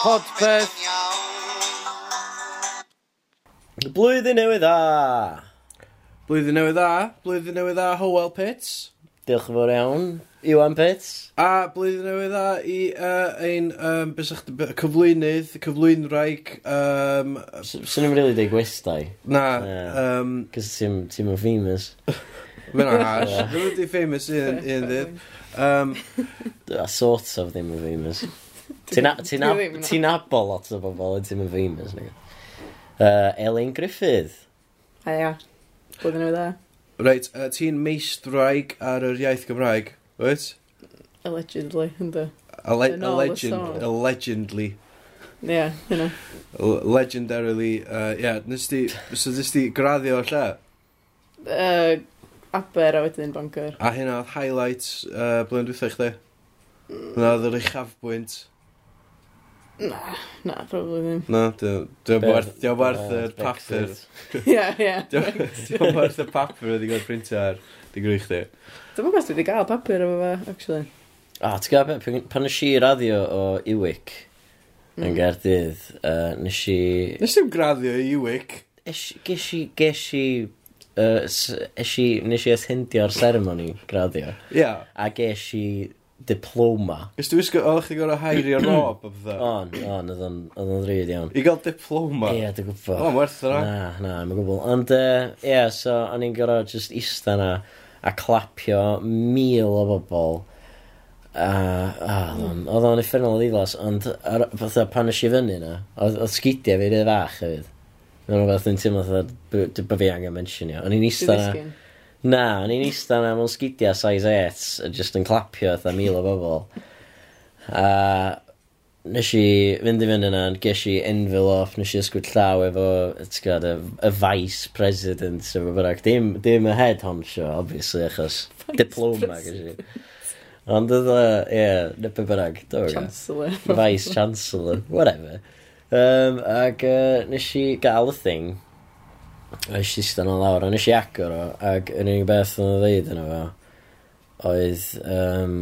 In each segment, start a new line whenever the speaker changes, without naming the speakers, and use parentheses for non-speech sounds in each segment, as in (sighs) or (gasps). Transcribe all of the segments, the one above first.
Podpeth.
Blwyddyn newydd dda.
Blwyddyn newydd dda. Blwyddyn newydd dda Howell Pits.
Diolch yn fawr iawn. Iwan Pits.
A blwyddyn newydd dda i uh, ein um, bysach, cyflwynydd, cyflwynraig... Um,
Swn i'n rili deud gwestai.
Na.
Cos
um,
ti'n famous.
Fe na hash. Fe famous i un ddydd. Um,
a e sort of ddim yn famous. (laughs) Ti'n
ti
ti abo lot o bobl yn ddim yn famous. Ni. Uh, Elin Griffith.
A ia, bod yn dda.
Reit, uh, ti'n meistraig ar yr iaith Gymraeg, wyt?
Allegedly, ynddo.
Ale no,
alleged,
allegedly.
Ie, yeah,
hynna. Legendarily, ie, uh, yeah, nes ti, so nes ti graddio lle?
Uh, Aber a wedyn Bangor.
A hynna oedd highlights uh, blwyddyn dwi'n chdi? Hynna oedd yr uchafbwynt?
Na, na, probably ddim.
Na, dwi'n werth, dwi'n werth y papur. (laughs)
Ie, ie.
Dwi'n werth y papur wedi gael printio ar dy grwy chdi.
Dwi'n gwybod wedi gael papur efo fe, actually.
A, ti'n gael, pan nes i raddio o Iwic
mm.
yn Gaerdydd, uh, nes i...
Nes i'n graddio i Iwic?
Ges i, ges i uh, eisi, nes i attendio'r ceremony graddio.
Ia. Yeah.
Ac i diploma.
Ys dwi'n sgwrs, oedd chdi gorau hairio'r (clears throat) rob o bethau?
On, on, oedd o'n ddryd iawn.
I gael diploma?
Ie, yeah, dwi'n gwybod.
O, werth yna.
Na, na, mae'n gwybod. Ond, ie, uh, yeah, so, o'n i'n gorau just ista na a clapio mil o bobl. A, uh, oedd o'n effernol o ddiflas, ond, fatha, pan ys i fyny na, oedd sgidiau fi rydw fach hefyd. Mae'n rhywbeth yn teimlo fatha, dy fi angen mentionio. O'n i'n eista na... Na, o'n i'n eista na mewn sgidiau size 8, a just yn clapio fatha mil o bobl. A nes i fynd i fynd yna, ges i envelope, nes i ysgwyd llaw efo, gwrdd, y, y vice president, sef o bynnag. Dim, dim y head honcho, obviously, achos diploma ges i. Ond oedd o, ie, yeah, nipyn bynnag.
Chancellor.
Vice Chancellor, whatever. Um, ac uh, nes i gael y thing. A nes i stan o lawr, a nes i agor o. Ac yr unig beth oedd yn ddeud yna fo, oedd... Um,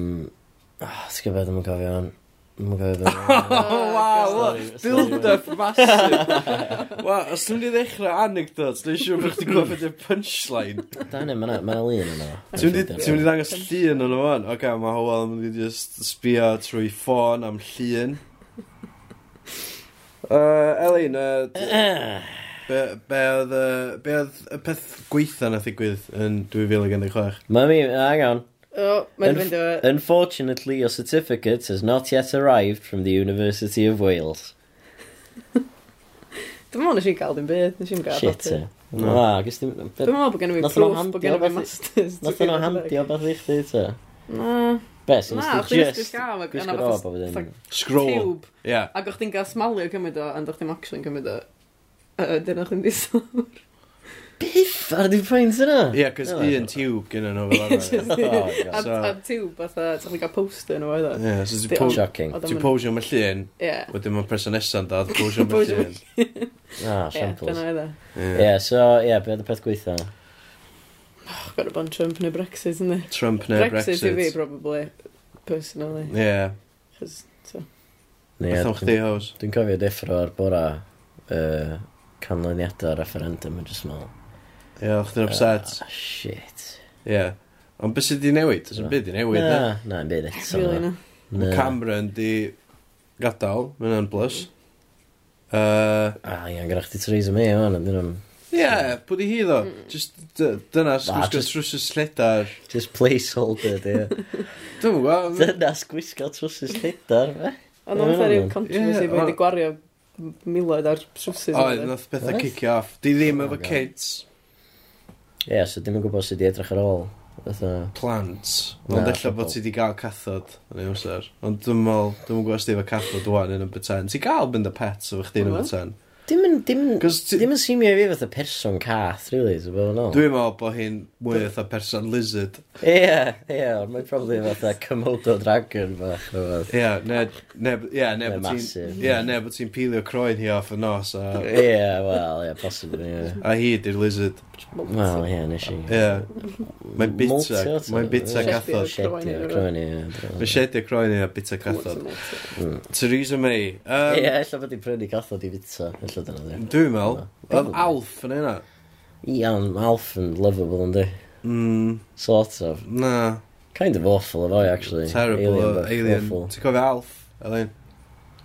oh, Sgyn beth ddim cofio hwn. Ddim cofio beth.
Oh, wow, build-up (laughs) massive. wow, os dwi'n di ddechrau anecdotes, dwi'n siŵr bod chdi'n gwybod beth punchline.
Da ne, mae'n ma lun yna.
Ti'n mynd i ddangos llun yna fo. Oce, mae Howell yn mynd i just sbio trwy ffôn am llun. Uh, Elin, uh, (clears throat) be, be oedd be oedd y peth gweitha na ddigwydd yn 2016?
Mae mi, on.
Oh, mae'n fynd o...
Unfortunately, your certificate has not yet arrived from the University of Wales. (laughs)
Dwi'n meddwl nes i'n cael dim byd, nes i'n gael
Shit, e. Na, gys dim...
Dwi'n meddwl bod gen i fi proof bod gen i fi masters.
Nath o'n (laughs) handio beth i chdi, te?
Na.
Be, sy'n
Na, chdi
just... Ysgrifennu
Scroll. Ie.
Ac o'ch ti'n gael smalio cymryd o, ond o'ch ti'n action cymryd o. Yy, Dyna chi'n disawr.
Biff ar ddim ffaint yna.
Ie, cos un tiwb gyda nhw fel arfer.
A a tiwb, fatha, ti'n chdi gael poster nhw oedd o.
Ie, so ti'n po-
Shocking.
ti'n posio am y llun,
Ie.
wedyn mae'n person nesan dad, (laughs) posio am y
Posio
llun. llun.
Ah,
Ie,
shambles.
dyna oedd e. o.
Ie,
so, ie, be oedd y peth gweitha?
Oh, got a bod Trump neu Brexit, ynddi?
Trump neu
Brexit.
Brexit
i fi, probably, personally.
Ie. Yeah.
Chos, so.
Ne,
Beth o'ch di hos?
Dwi'n cofio deffro ar bora uh, canlyniadau referendum yn just mal.
Ie, yeah, o'ch di'n upset?
Ah, shit.
Ie. Yeah. Ond beth sydd wedi newid? Ys yn byd i newid,
na? Na, na, byd eto.
Really,
na.
Mae Cameron di gadael, mae'n plus. Uh,
ah, ia'n gyda chdi Theresa May, o'n, ond dyn nhw'n
Ie, yeah, pwyd i hi ddo. Mm. Just dyna
nah,
gwisgo
just...
trwsus lledar.
Just placeholder, di. (laughs)
Dwi'n gwybod.
Dyna sgwisgo trwsus lledar, fe.
Ond o'n ffordd
i'n
controversy
yeah,
bod i gwario miloedd ar trwsus.
Oedd, nath bethau cicio off. Di ddim efo
oh,
kids.
Ie, yeah, so dim yn gwybod sydd wedi edrych ar ôl. Fatha... Plant.
Ond ella bod ti wedi cael cathod yn ei amser. Ond dwi'n meddwl, dwi'n gwybod sut i efo cathod dwan yn y bytan. Ti'n cael mynd y pets efo chdi yn y bytan.
Dim yn, dim,
ti...
dim yn simio i fi fath fatha person cath, really, so bod yn ôl.
Dwi'n meddwl bod hi'n mwy fatha person lizard.
Ie, yeah, ie, yeah, mae'n probably fatha Komodo Dragon bach.
Ie, ne, ne, ie, ne, bod ti'n, ie, ne, bod ti'n pilio croen hi off y nos. Ie, a...
yeah, wel, ie, yeah, possibly, ie. Yeah.
A hi di'r lizard.
Wel, ie, nes i.
Ie. Mae'n bita, mae'n bita cathod.
Shedio croen hi, ie.
Mae'n shedio croen hi a bita cathod. Mm. Theresa May.
Um, ie,
Um,
ella bod hi'n prynu cathod i bita episode dyna di.
Dwi'n meddwl. Oedd Alf yn yna.
Iawn, Alf yn lovable, yn di.
Mm.
Sort of.
Na.
Kind of awful, of I, actually.
Terrible, alien.
alien.
Ti'n cofio Alf, Elin?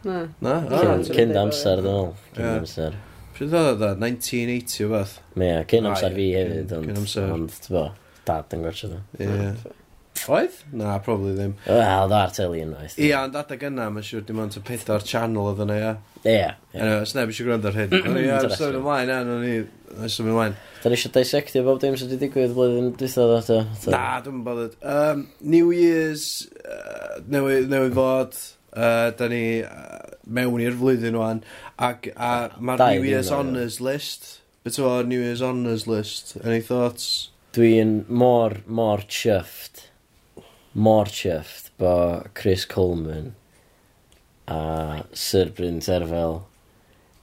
Na.
Na?
Cyn
ah,
amser, dyn nhw. Cyn amser.
Pryd oedd oedd 1980 o beth?
Ie, cyn amser fi hefyd, ond dad yn gwerthu dda.
Ie. Oedd? Na, probably ddim.
Wel, dda'r ar teli unwaith.
Ia, ond adag yna, mae'n siŵr dim ond y pedo'r channel oedd yna, ia.
Ia. Ie.
Os neb eisiau gwrando ar hyn. Ia, symud ymlaen, ia, no ni, symud ymlaen.
Da ni eisiau dissectio bob dim sydd wedi digwydd blwyddyn dwythod o to.
Na, dwi'n bothered. Um, New Year's, uh, newydd, newydd fod, uh, da ni uh, mewn i'r flwyddyn o'n, ac uh, mae'r New Year's Honours list. Beth o'r New Year's Honours list? Any thoughts?
Dwi'n mor, mor chuffed mor chyfft bo Chris Coleman a Sir Bryn Terfel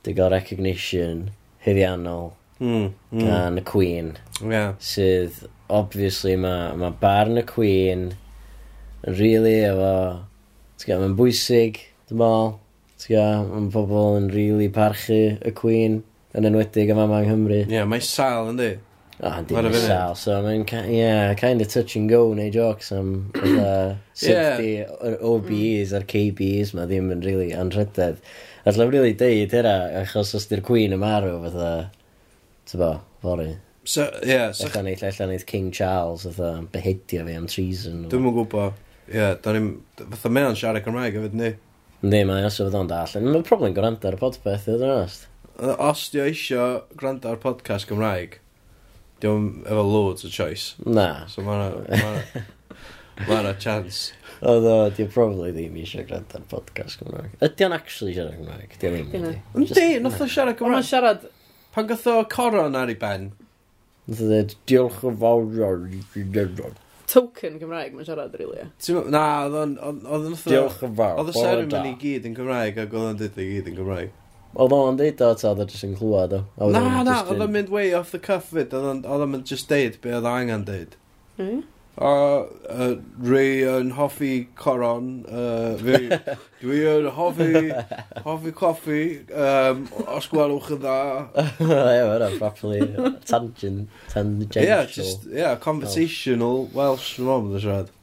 di gael recognition hyddiannol
mm, mm.
gan y Queen.
Yeah.
Sydd, obviously, mae ma barn y Queen yn really efo... Mae'n bwysig, dim ol. Mae'n pobl yn really parchu y Queen yn enwedig yma yng Nghymru.
Ie, yeah, mae sal
yn
di. Oh,
yn
dim
sal, so mae'n yeah, kind of touch and go neu jokes am fatha safety
yeah.
OBEs a'r KBEs ma ddim yn really anrhydedd. A lle really deud hynna, achos os di'r Queen yn marw fatha, ti'n bo, fori.
So, yeah, so...
Ella neith, ella neith King Charles fatha behedio fi am treason.
Dwi'n mwyn gwybod, yeah, da ni'n, fatha mae o'n siarad Cymraeg hefyd ni.
Yndi, mae os oedd o'n dall. Mae'n problem gwrando ar y podpeth, ydyn nhw'n
os. Os di eisiau gwrando ar podcast Cymraeg, Diolch efo loads o choice.
Na.
So mae'n... Mae'n ma chance.
Oedd o, di'n probably ddim eisiau gwrando ar podcast Gymraeg. Ydy o'n actually siarad Gymraeg? Di o'n ddim.
Yndi, nath o siarad
Gymraeg.
Ond
siarad...
Pan gath o coron ar ei ben?
Nath o ddweud, diolch yn fawr ar ei gwneud
Token Gymraeg mae'n siarad rili.
Na, oedd o'n...
Diolch yn fawr.
Oedd y ceremony gyd yn Gymraeg ac oedd o'n dweud i gyd yn Gymraeg.
Oedd o'n deud o, ta, oedd jyst yn clywed o.
Na, na, oedd o'n mynd way off the cuff fyd, oedd o'n mynd just deud be oedd angen deud.
Mm.
A uh, Ray yn hoffi coron, uh, fi, (laughs) dwi yn hoffi, hoffi coffi, um, os gwelwch yn dda. (laughs)
Ie, mae'n properly tangent, tangential.
Yeah, just, yeah, conversational oh. Welsh mom, dwi'n siarad.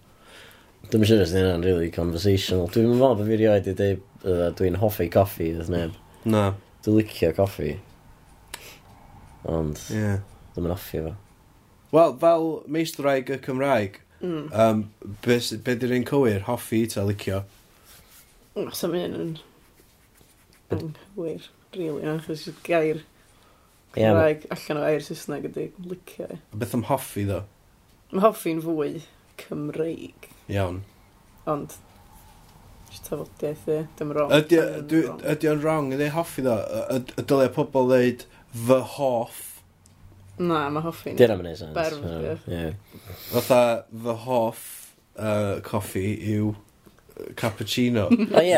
Dwi'n siŵr os yna'n really conversational. Dwi'n meddwl bod fi rioed i dweud dwi'n hoffi coffi, dwi'n neb.
Na.
Dwi'n licio coffi. Ond... Ie.
Yeah.
Dwi'n mynd offi fo.
Wel, fel meistraig y Cymraeg,
mm.
um, be, be di'r un cywir? Hoffi ta licio?
So mae hyn yn anghywir, rili, really, achos gair Cymraeg yeah, allan o air Saesneg ydy licio. E.
Beth am hoffi, ddo?
Mae hoffi'n fwy Cymreig.
Iawn.
Ond tafodiaeth i, dim wrong.
Ydy o'n wrong, ydy hoffi ddo? Y dylia pobl ddeud fy hoff.
Na, mae hoffi'n...
Dyna mae'n neud sens.
Fatha fy hoff uh, coffi yw cappuccino. (laughs)
O ie,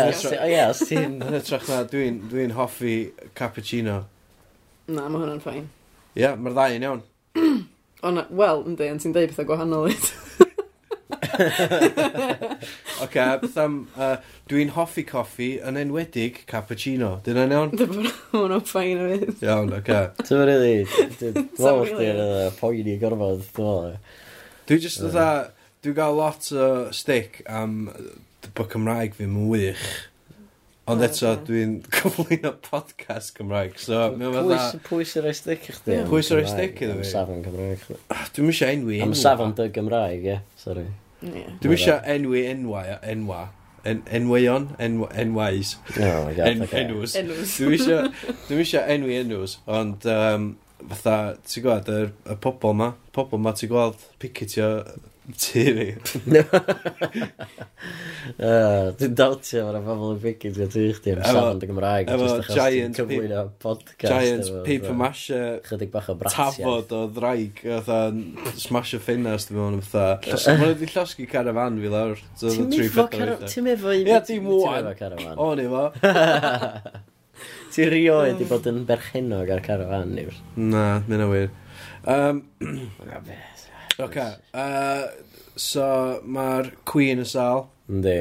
os ti'n...
Yn (laughs) hytrach na, dwi'n dwi hoffi cappuccino.
Na, mae hwnna'n ffain.
Ie, yeah, mae'r ddau yn iawn.
Wel, ynddi, ond ti'n deud pethau gwahanol i. (laughs)
Ok, beth am... Uh, Dwi'n hoffi coffi yn enwedig cappuccino. Dyna'n iawn?
Dy brawn o'n ffain o fydd.
Iawn, ok.
Ti'n fawr rili. (laughs) Dwi'n fawr chdi yn y poen gorfod, dwi'n fawr.
Dwi'n just dda... Dwi'n gael lot o stick am bod Cymraeg fi'n wych. Ond eto, dwi'n (laughs) cyflwyno podcast Cymraeg, so...
Pwy sy'n rhoi stick i chdi?
Pwy sy'n rhoi stick iddo fi?
Am safon Cymraeg.
Dwi'n mysio enwi.
Am safon dy Gymraeg, ie. Sorry.
Yeah.
Dwi'n eisiau enwi enwa, enwa, en, enweion, enw, enwais.
Oh my god,
en,
okay.
Enws.
enws.
Dwi'n eisiau enwi enws, ond um, fatha, ti'n gweld, y, y pobol ma, pobol ma ti'n gweld picetio tu fi. (laughs)
Dwi'n dawtio fo'r pobl yn picetio tu chdi am safon y Gymraeg.
Efo giant,
podcast,
giant
efo,
paper mashe,
chydig bach o bratiaeth.
Tafod o ddraig, fatha smash o ffinas, dwi'n meddwl, fatha. Mae'n wedi llosgu carafan fi lawr.
Ti'n efo
carafan?
Ti'n efo carafan?
Ie, dim
caravan
O, ni fo. (laughs)
Ti rioed wedi bod yn berchenog ar carafan, niwr?
Na, mynd o wir. Um, Ok, uh, so mae'r Queen y sal.
Yndi.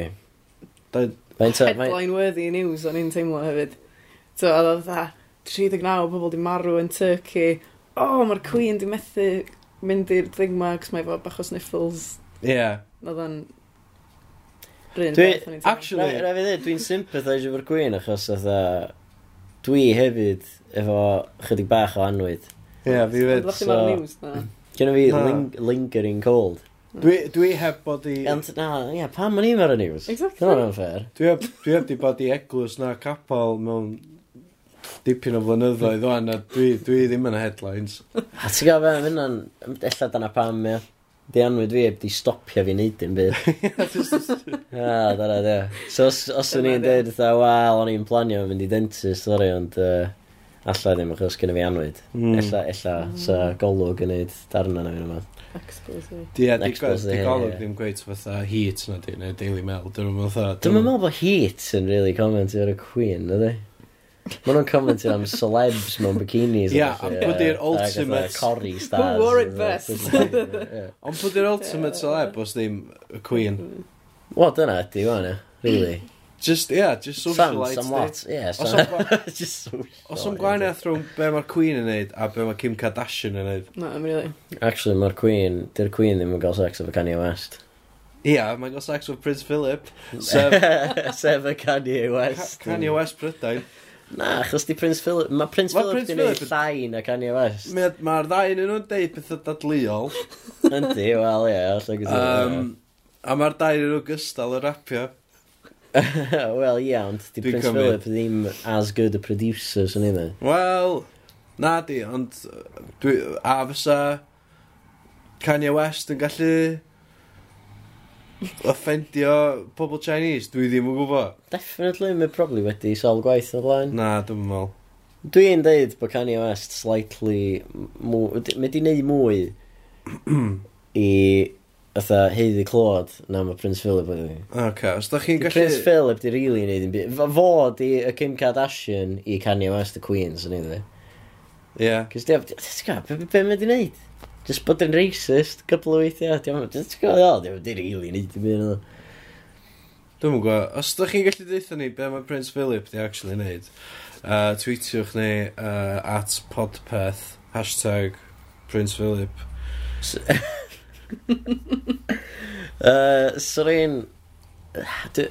Da-
Headline worthy news o'n i'n teimlo hefyd. So, oedd oedd dda, 39 pobl di marw yn Turkey. O, oh, mae'r Queen di methu mynd i'r thing ma, cos mae fo bach o sniffles.
Ie.
Oedd o'n... Rhyn
Dwi-
beth o'n i'n teimlo.
Actually,
Rai fi ddweud, dwi'n sympathise efo'r Queen achos oedd dwi hefyd efo chydig bach o anwyd.
Ie, yeah,
fi fed.
So,
news na.
Gynna fi
na.
ling lingering cold.
Dwi, dwi heb bod i...
Ond, na, ie, pam o'n i ar y news?
Exactly.
Dyna no, fair.
Dwi heb, dwi heb di bod i eglwys na capal mewn dipyn o flynyddoedd o'n, a dwi, dwi ddim yn y headlines.
a ti'n gael fe, fyna'n, ella dyna pam, ie. Di anwyd fi, di stopio fi neud yn byd. Ia, dyna di. So, os, os o'n i'n dweud, dda, wel, o'n i'n planio mynd i dentist, sori, ond... Uh, Alla ddim, achos gyda fi anwyd.
Mm.
Ella, ella, sa hmm. golwg yn neud darna na fi'n yma.
Explosive.
Di,
a,
di,
di
golwg ddim gweud fatha heat na di, neu Daily Mail. Dwi'n meddwl fatha...
Dwi'n meddwl bod heat yn really comment ar y Queen, ydy? Mae nhw'n commentio am celebs mewn bikinis.
Ia, am bod i'r ultimate...
Cori stars.
Who wore it best?
Ond bod i'r ultimate celeb os ddim y Queen.
Wel, dyna ydi, fan e. Really.
Just, yeah, just socialite.
Some,
some lot,
yeah. Some... (laughs)
Os o'n gwahaniaeth rhwng be mae'r Queen yn neud a be mae Kim Kardashian yn neud.
No, really.
Actually, mae'r Queen, dy'r Queen ddim yn gael sex efo Kanye West.
Ia, yeah, mae'n gael sex with Prince Philip. (laughs) Sef,
sef y Kanye West.
Kanye West Prydain.
Na, achos di Prince Philip... Mae Prince
ma
Philip di
wneud
llai na Kanye West.
Mae'r ma ddau yn nhw'n deud pethau dadleol. (laughs)
Yndi, wel, ie, allai gyda.
Um, a mae'r ddau yn nhw'n gystal y rapio. (laughs)
Wel, ie, ond di Prince Philip ddim as good a producer, sy'n ei
Wel, na di, ond... Dwi, a fysa Kanye West yn gallu offendio pobl Chinese, dwi ddim yn gwybod.
Definitely, mae probably wedi sawl gwaith o'r blaen.
Na, dwi'n meddwl.
Dwi'n deud bod Kanye West slightly... Mae di neud mwy (clears throat) i fatha heiddi clod na mae Prince Philip wedi.
Ok, os da chi'n gallu...
Prince Philip di really neud yn byd. Fo di y Kim Kardashian i Kanye West y Queen, sy'n ei fi.
Ie.
Cys di... ti'n gwybod, Be mae di neud? Just bod yn racist, cybl o weithiau. Diolch yn gwybod, diolch yn gwybod, rili neud i byd.
Dwi'n mwyn gwybod, os ydych chi'n gallu deitha ni be mae Prince Philip di actually neud, uh, tweetiwch ni uh, at podpeth, hashtag Prince Philip.
uh, (laughs) Srin,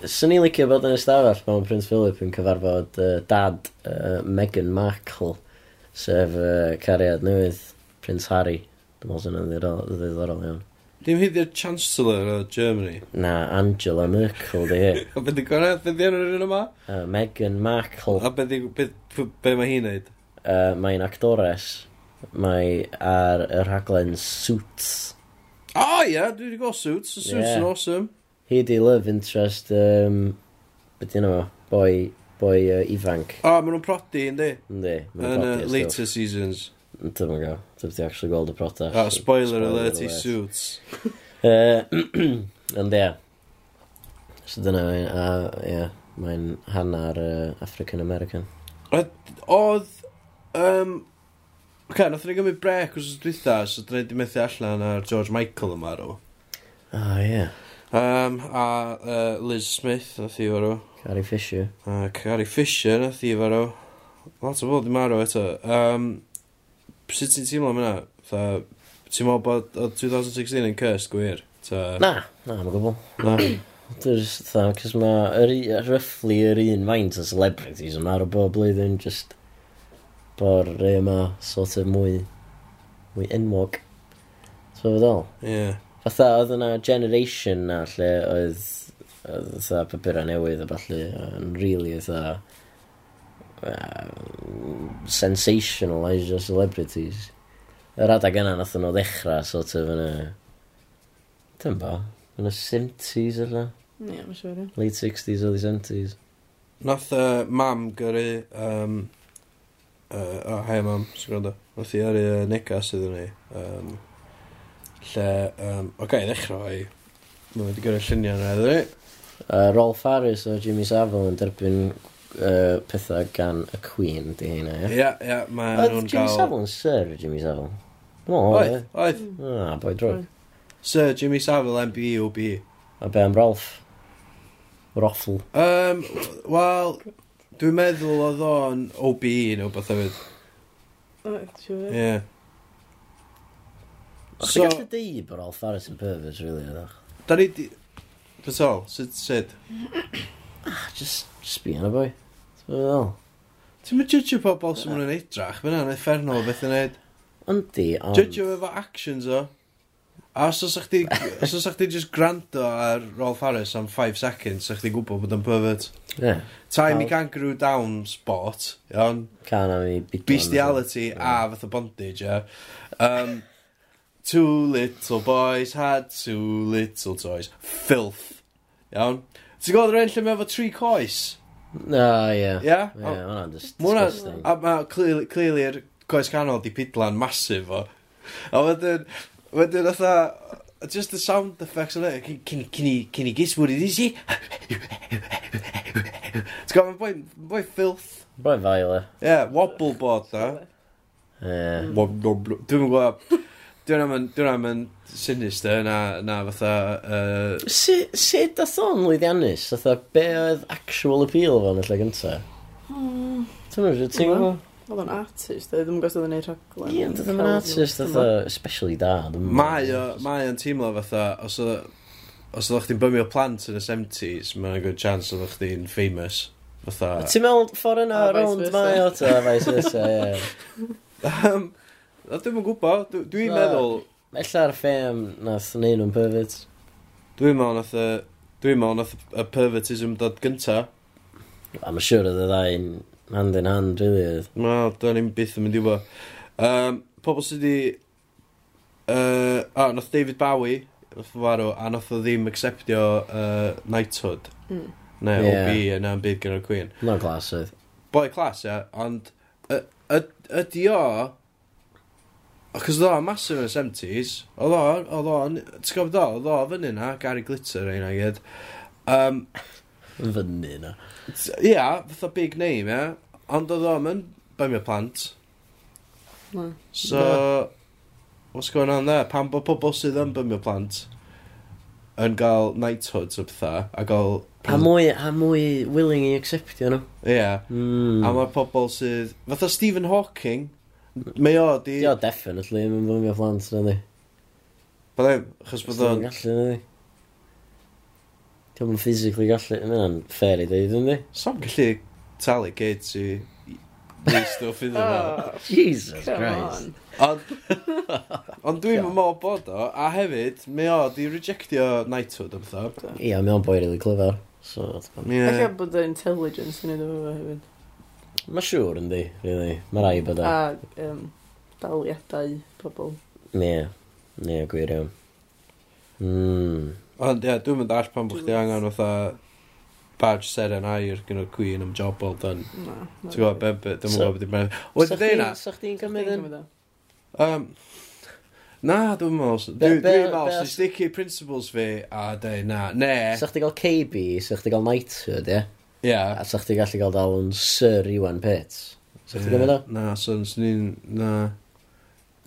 Swn i'n licio bod yn ystafell mewn Prince Philip yn cyfarfod uh, dad uh, Meghan Markle, sef uh, cariad newydd Prince Harry. Dwi'n meddwl sy'n ddiddorol, ddiddorol iawn.
Dim hyd i'r Chancellor o Germany.
Na, Angela Merkel di e. hi. (laughs)
a beth i'n gwneud? Beth i'n un yma?
Uh, Meghan Markle.
A beth be, be mae hi'n neud?
Uh, mae'n actores. Mae ar y rhaglen Suits.
O oh, ie, yeah, dwi wedi gweld Suits. The suits
yeah.
yn awesome.
Hi di love interest, um, beth i'n yma, boi, boi uh, ifanc.
O, oh, maen nhw'n prodi, yndi?
Yndi, maen
nhw'n
prodi. Yn
later still.
seasons. Dwi'n mwyn gael. Dwi'n ti actually gweld y protest.
Ah, spoiler, spoiler alert i suits. (laughs)
Eh, (clears throat) ond ie. So dyna fi. A ie, mae'n hanner eh, uh, African American.
Oedd... Um, Ok, nath ni gymryd brec os dwytha, so dyn ni wedi methu allan ar George Michael yma rw.
Ah, ie.
Um, a uh, Liz Smith, nath i farw.
Carrie Fisher.
Uh, Carrie Fisher, nath i farw. Lot o bobl di marw eto. Um, Sut ti'n teimlo am hynna? Tha, ti'n meddwl bod o 2016 yn cursed gwir? Ta...
Na, na, mae'n gwybod.
Na.
Dwi'n dda, cys mae roughly yr un faint o celebrities yma ar y bob blwyddyn, just bo'r rei yma sort of mwy, mwy enwog. So fe ddol?
Ie.
Fatha, oedd yna generation na lle oedd, oedd fatha papura newydd a falle, yn really fatha uh, sensationalisio celebrities. Yr adag yna nath nhw ddechrau sort of yn y... Dyn bo, Yn y 70s yna?
Ie, mae'n siŵr.
Late 60s, early 70s.
Nath uh, mam gyrru... Um, uh, oh, hei mam, sy'n gwrando. Nath i gyrru uh, nega sydd yn ei. Um, lle, um, o okay, ddechrau ei. Mae wedi gyrru lluniau yna, ddyn ni.
Uh, Rolf Harris o Jimmy Savile yn derbyn uh, pethau gan y Queen di hynna, ie?
Ia, ia, mae nhw'n Oedd
Jimmy
gael...
Savile yn Sir Jimmy Savile? No,
Oedd,
oedd. E?
oedd.
Ah, Na, boi drog.
Sir Jimmy Savile, MBUB.
A be am Ralph? Roffl.
Um, Wel, dwi'n meddwl oedd o'n OBE neu beth
oedd.
Ie.
Ie.
O'ch
So-
ti'n gallu deud bod Ralph Harris yn pervert, really, ydych? E?
Da ni di... Beth o? Sut, sut?
Ah, just, just be on a boy. Wel.
Ti'n mynd judge pobl sy'n mynd yn eidrach, fyna yn effernol beth yn neud.
Yndi, ond...
Judge efo actions o. A os oes chdi, os oes chdi just granto ar Rolf Harris am 5 seconds, os chdi gwybod bod yn pervert.
Yeah.
Time i kangaroo down sport, iawn.
Can am i
Bestiality a fath o bondage, ia. Um, two little boys had two little toys. Filth. Iawn. Ti'n gwybod rhaid lle mae efo tri coes?
Na, ie. Ie?
Ie,
hwnna'n just disgusting.
A mae clearly, clearly yr coes canol di pidlan masif o. A wedyn, wedyn otha, just the sound effects o'n e, cyn i gis mwyd i ddisi. T'w gofyn, boi, boi filth.
Boi fael e.
Ie, wobble board da.
Ie.
Dwi'n gwybod. Dwi'n am yn, dwi'n am yn sinister na, na fatha... Uh...
Sut si, si dath o'n lwyddiannus? Fatha, be oedd actual appeal fo'n y lle gynta?
Hmm.
Ti'n meddwl, ti'n meddwl?
Oedd o'n artist, oedd ddim yn gosod yn ei rhaglen.
Ie, oedd o'n artist, fatha, especially da.
Mae o'n teimlo fatha, os oedd... Os oedd chdi'n bymio plant yn y 70s, mae'n good chance oedd chdi'n famous. Fatha...
Ti'n meddwl ffordd yna, rownd mae o, ta, vice versa, ie. (laughs)
A dwi'n gwybod, dwi'n
dwi
meddwl...
Ella'r ffem nath neud nhw'n pervert.
Dwi'n meddwl nath y... Dwi'n meddwl nath y pervertism dod gynta.
A mae'n siŵr oedd y ddau'n hand in hand, really oedd.
No, dwi'n ni'n byth yn mynd i wybod. Um, pobl sydd wedi... Uh, a, nath David Bowie, nath o farw, a nath o ddim acceptio uh, knighthood.
Mm.
Neu
yeah.
OB yna'n byd gyda'r Queen.
Mae'n glas, oedd.
Boi clas, ia, yeah, ond ydy o Achos oedd o massive yn y 70s. Oedd o, oedd o, ti'n gwybod o, oedd o fyny na, Gary Glitter ein i gyd. Um,
fyny na.
Ia, yeah, fatha big name, ia. Yeah. Ond oedd o'n mynd, bymio plant.
No.
So, no. what's going on there? Pan bod pobl sydd yn bymio plant yn gael knighthoods o bethau, a gael...
A mwy, a mwy willing i acceptio nhw.
Ia. Yeah.
Mm.
A mae pobl sydd... Fatha Stephen Hawking, Mae o di...
Di o definitely, mae'n bwmio plant na di.
Byddai'n, chos bod o'n...
gallu na di. Di o'n physically gallu, mae'n fair i ddeud yn di.
Sam gallu talu kids i Neu stwff iddyn nhw.
Jesus Christ.
Ond (laughs) on dwi'n mynd mor bod o, a hefyd, mae o di rejectio Knighthood am tho.
Ia, mae o'n boi really clyfar. So,
Ie.
Yeah.
Efallai bod o intelligence yn ei ddefnyddio hefyd.
Mae siŵr yndi, really. Mae rai bod o.
A um, daliadau pobl.
Ne, ne, gwir iawn. Mm.
Ond ie, yeah, dwi'n mynd all pan bod chdi angen fatha badge seren air gyda Queen am job all done.
Na.
Ti'n gwybod, ben byd, dwi'n gwybod beth i'n
meddwl.
Wedi
dweud
na.
Sa chdi'n cymryd yn?
Um, na, dwi'n meddwl. Dwi'n meddwl, sy'n sticky principles fi a dweud na. Ne.
Sa chdi gael KB, sa chdi gael knighthood, ie?
Yeah? Yeah.
A sa chdi gallu gael dal yn Sir Iwan Pets. Sa chdi gofyn o?
Na, so ni'n... Na.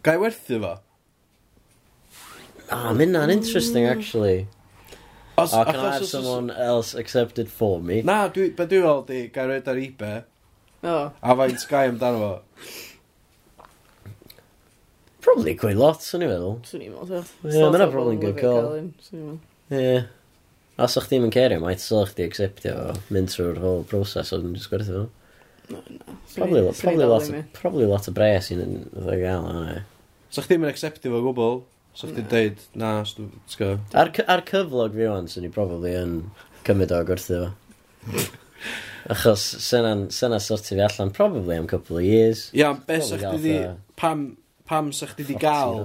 Gai werthu fo?
Ah, mynd na'n interesting, actually.
Os,
oh, can I have someone else accepted for me?
Na, dwi, be dwi'n fel di, gai roed ar eBay.
O. Oh.
A faint gai amdano fo?
Probably quite lot, swn i'n meddwl.
Swn i'n meddwl.
Yeah, mae'n probably good call. Ie. Yeah. Os o'ch ddim yn cerio, mae ti'n sylwch di acceptio o mynd trwy'r whole broses o'n just gwerthu fo. Probably, Swn probably, lot, ddim probably lot o bres i'n ddau gael hwnna. ie.
So chdi'n mynd acceptio fo gwbl, so chdi'n deud, na, os dwi'n sgo.
Ar, cy- ar cyflog fi o'n, sy'n ni probably yn cymryd o gwerthu fo. (laughs) Achos syna sorti fi allan probably am couple of years.
Ia, ond be
Probably sa
chdi di,
fatha-
pam, pam sa chdi di gael,